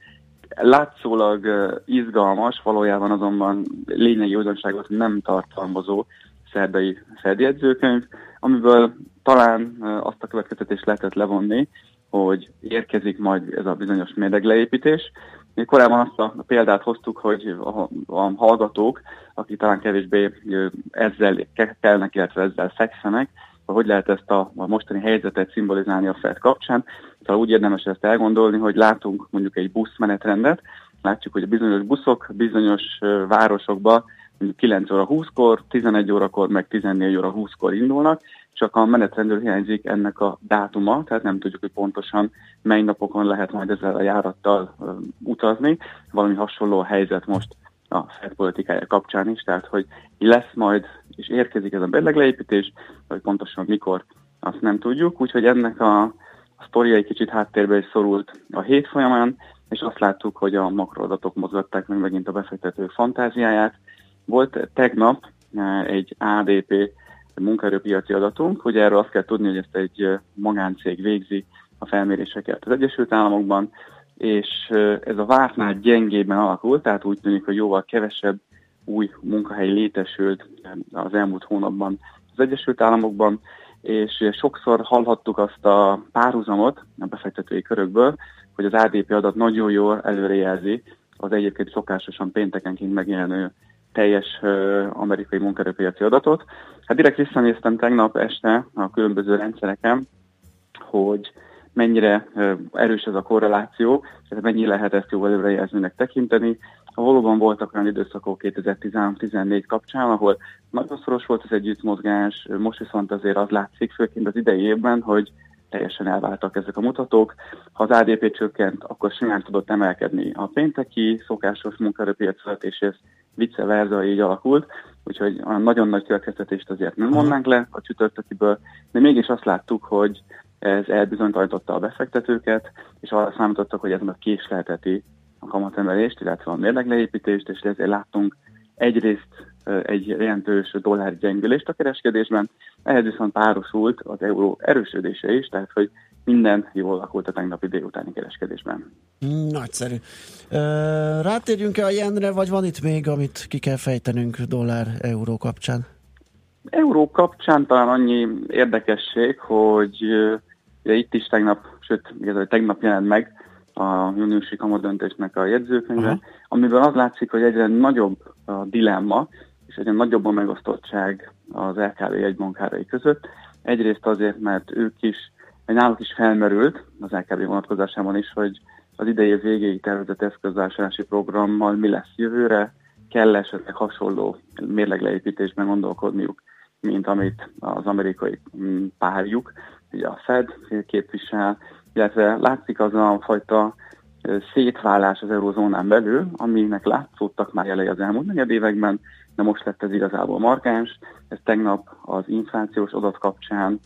látszólag izgalmas, valójában azonban lényegi újdonságot nem tartalmazó szerdai Fed jegyzőkönyv, amiből talán azt a következtetést lehetett levonni, hogy érkezik majd ez a bizonyos méregleépítés. Mi korábban azt a példát hoztuk, hogy a, a hallgatók, akik talán kevésbé ezzel kelnek, illetve ezzel fekszenek, hogy lehet ezt a, a mostani helyzetet szimbolizálni a Fed kapcsán. Szóval úgy érdemes ezt elgondolni, hogy látunk mondjuk egy buszmenetrendet, látjuk, hogy bizonyos buszok bizonyos városokba mondjuk 9 óra 20-kor, 11 órakor, meg 14 óra 20-kor indulnak, csak a menetrendről hiányzik ennek a dátuma, tehát nem tudjuk, hogy pontosan mely napokon lehet majd ezzel a járattal utazni. Valami hasonló a helyzet most a Fed politikája kapcsán is, tehát hogy lesz majd, és érkezik ez a bedlegleépítés, hogy pontosan mikor, azt nem tudjuk, úgyhogy ennek a, a sztoria egy kicsit háttérbe is szorult a hét folyamán, és azt láttuk, hogy a makroadatok mozgatták meg megint a befektető fantáziáját. Volt tegnap eh, egy ADP munkaerőpiaci adatunk, hogy erről azt kell tudni, hogy ezt egy eh, magáncég végzi a felméréseket az Egyesült Államokban, és eh, ez a vártnál gyengében alakult, tehát úgy tűnik, hogy jóval kevesebb új munkahely létesült az elmúlt hónapban az Egyesült Államokban, és sokszor hallhattuk azt a párhuzamot a befektetői körökből, hogy az ADP adat nagyon jól előrejelzi az egyébként szokásosan péntekenként megjelenő teljes uh, amerikai munkaerőpiaci adatot. Hát direkt visszanéztem tegnap este a különböző rendszereken, hogy mennyire uh, erős ez a korreláció, tehát mennyi lehet ezt jó előrejelzőnek tekinteni. Valóban voltak olyan időszakok 2013-14 kapcsán, ahol nagyon szoros volt az együttmozgás, most viszont azért az látszik, főként az idei évben, hogy teljesen elváltak ezek a mutatók. Ha az ADP csökkent, akkor simán tudott emelkedni a pénteki szokásos munkaerőpiac és ez vice versa így alakult, úgyhogy olyan nagyon nagy következtetést azért nem mondnánk le a csütörtökiből, de mégis azt láttuk, hogy ez elbizonytalította a befektetőket, és arra számítottak, hogy ez meg késlelteti a kamatemelést, illetve a mérlegleépítést, és ezért láttunk egyrészt egy jelentős dollár gyengülést a kereskedésben, ehhez viszont párosult az euró erősödése is, tehát hogy minden jól alakult a tegnapi délutáni kereskedésben. Nagyszerű. Rátérjünk-e a jenre, vagy van itt még, amit ki kell fejtenünk dollár-euró kapcsán? Euró kapcsán talán annyi érdekesség, hogy ugye itt is tegnap, sőt, igazából tegnap jelent meg a júniusi kamadöntésnek a jegyzőkönyve, uh-huh. amiből az látszik, hogy egyre nagyobb a dilemma, és egyre nagyobb a megosztottság az LKV jegybankárai között. Egyrészt azért, mert ők is, vagy náluk is felmerült az LKV vonatkozásában is, hogy az idei végéig tervezett eszközvásárlási programmal mi lesz jövőre, kell esetleg hasonló mérlegleépítésben gondolkodniuk, mint amit az amerikai mm, párjuk, ugye a Fed képvisel, illetve látszik az a fajta szétválás az eurozónán belül, aminek látszódtak már jelei az elmúlt negyed években, de most lett ez igazából markáns. Ez tegnap az inflációs adat kapcsán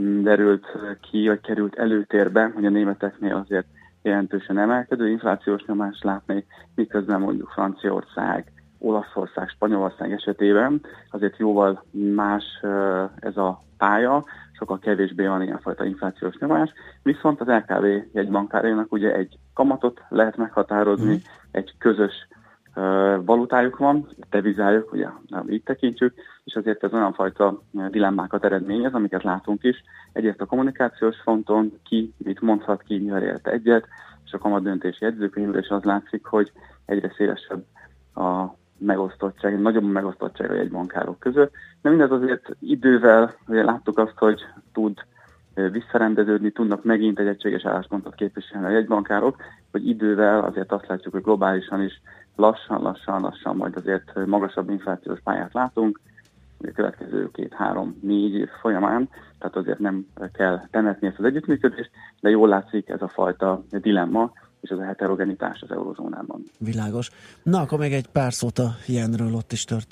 mm, derült ki, vagy került előtérbe, hogy a németeknél azért jelentősen emelkedő inflációs nyomást látni, miközben mondjuk Franciaország, Olaszország, Spanyolország esetében azért jóval más ez a pálya, sokkal kevésbé van ilyenfajta inflációs nyomás, viszont az LKB jegybankárjának ugye egy kamatot lehet meghatározni, mm. egy közös valutájuk van, devizájuk, ugye így tekintjük, és azért ez olyan fajta dilemmákat eredményez, amiket látunk is. Egyrészt a kommunikációs fronton, ki mit mondhat, ki mivel ért egyet, és a kamadöntési jegyzőkönyvből is az látszik, hogy egyre szélesebb a megosztottság, nagyobb megosztottság a jegybankárok között. De mindez azért idővel, ugye láttuk azt, hogy tud visszarendeződni, tudnak megint egy egységes álláspontot képviselni a jegybankárok, hogy idővel azért azt látjuk, hogy globálisan is lassan, lassan, lassan majd azért magasabb inflációs pályát látunk, a következő két, három, négy év folyamán, tehát azért nem kell temetni ezt az együttműködést, de jól látszik ez a fajta dilemma, és ez a heterogenitás az eurozónában. Világos. Na, akkor még egy pár szót a jenről ott is történt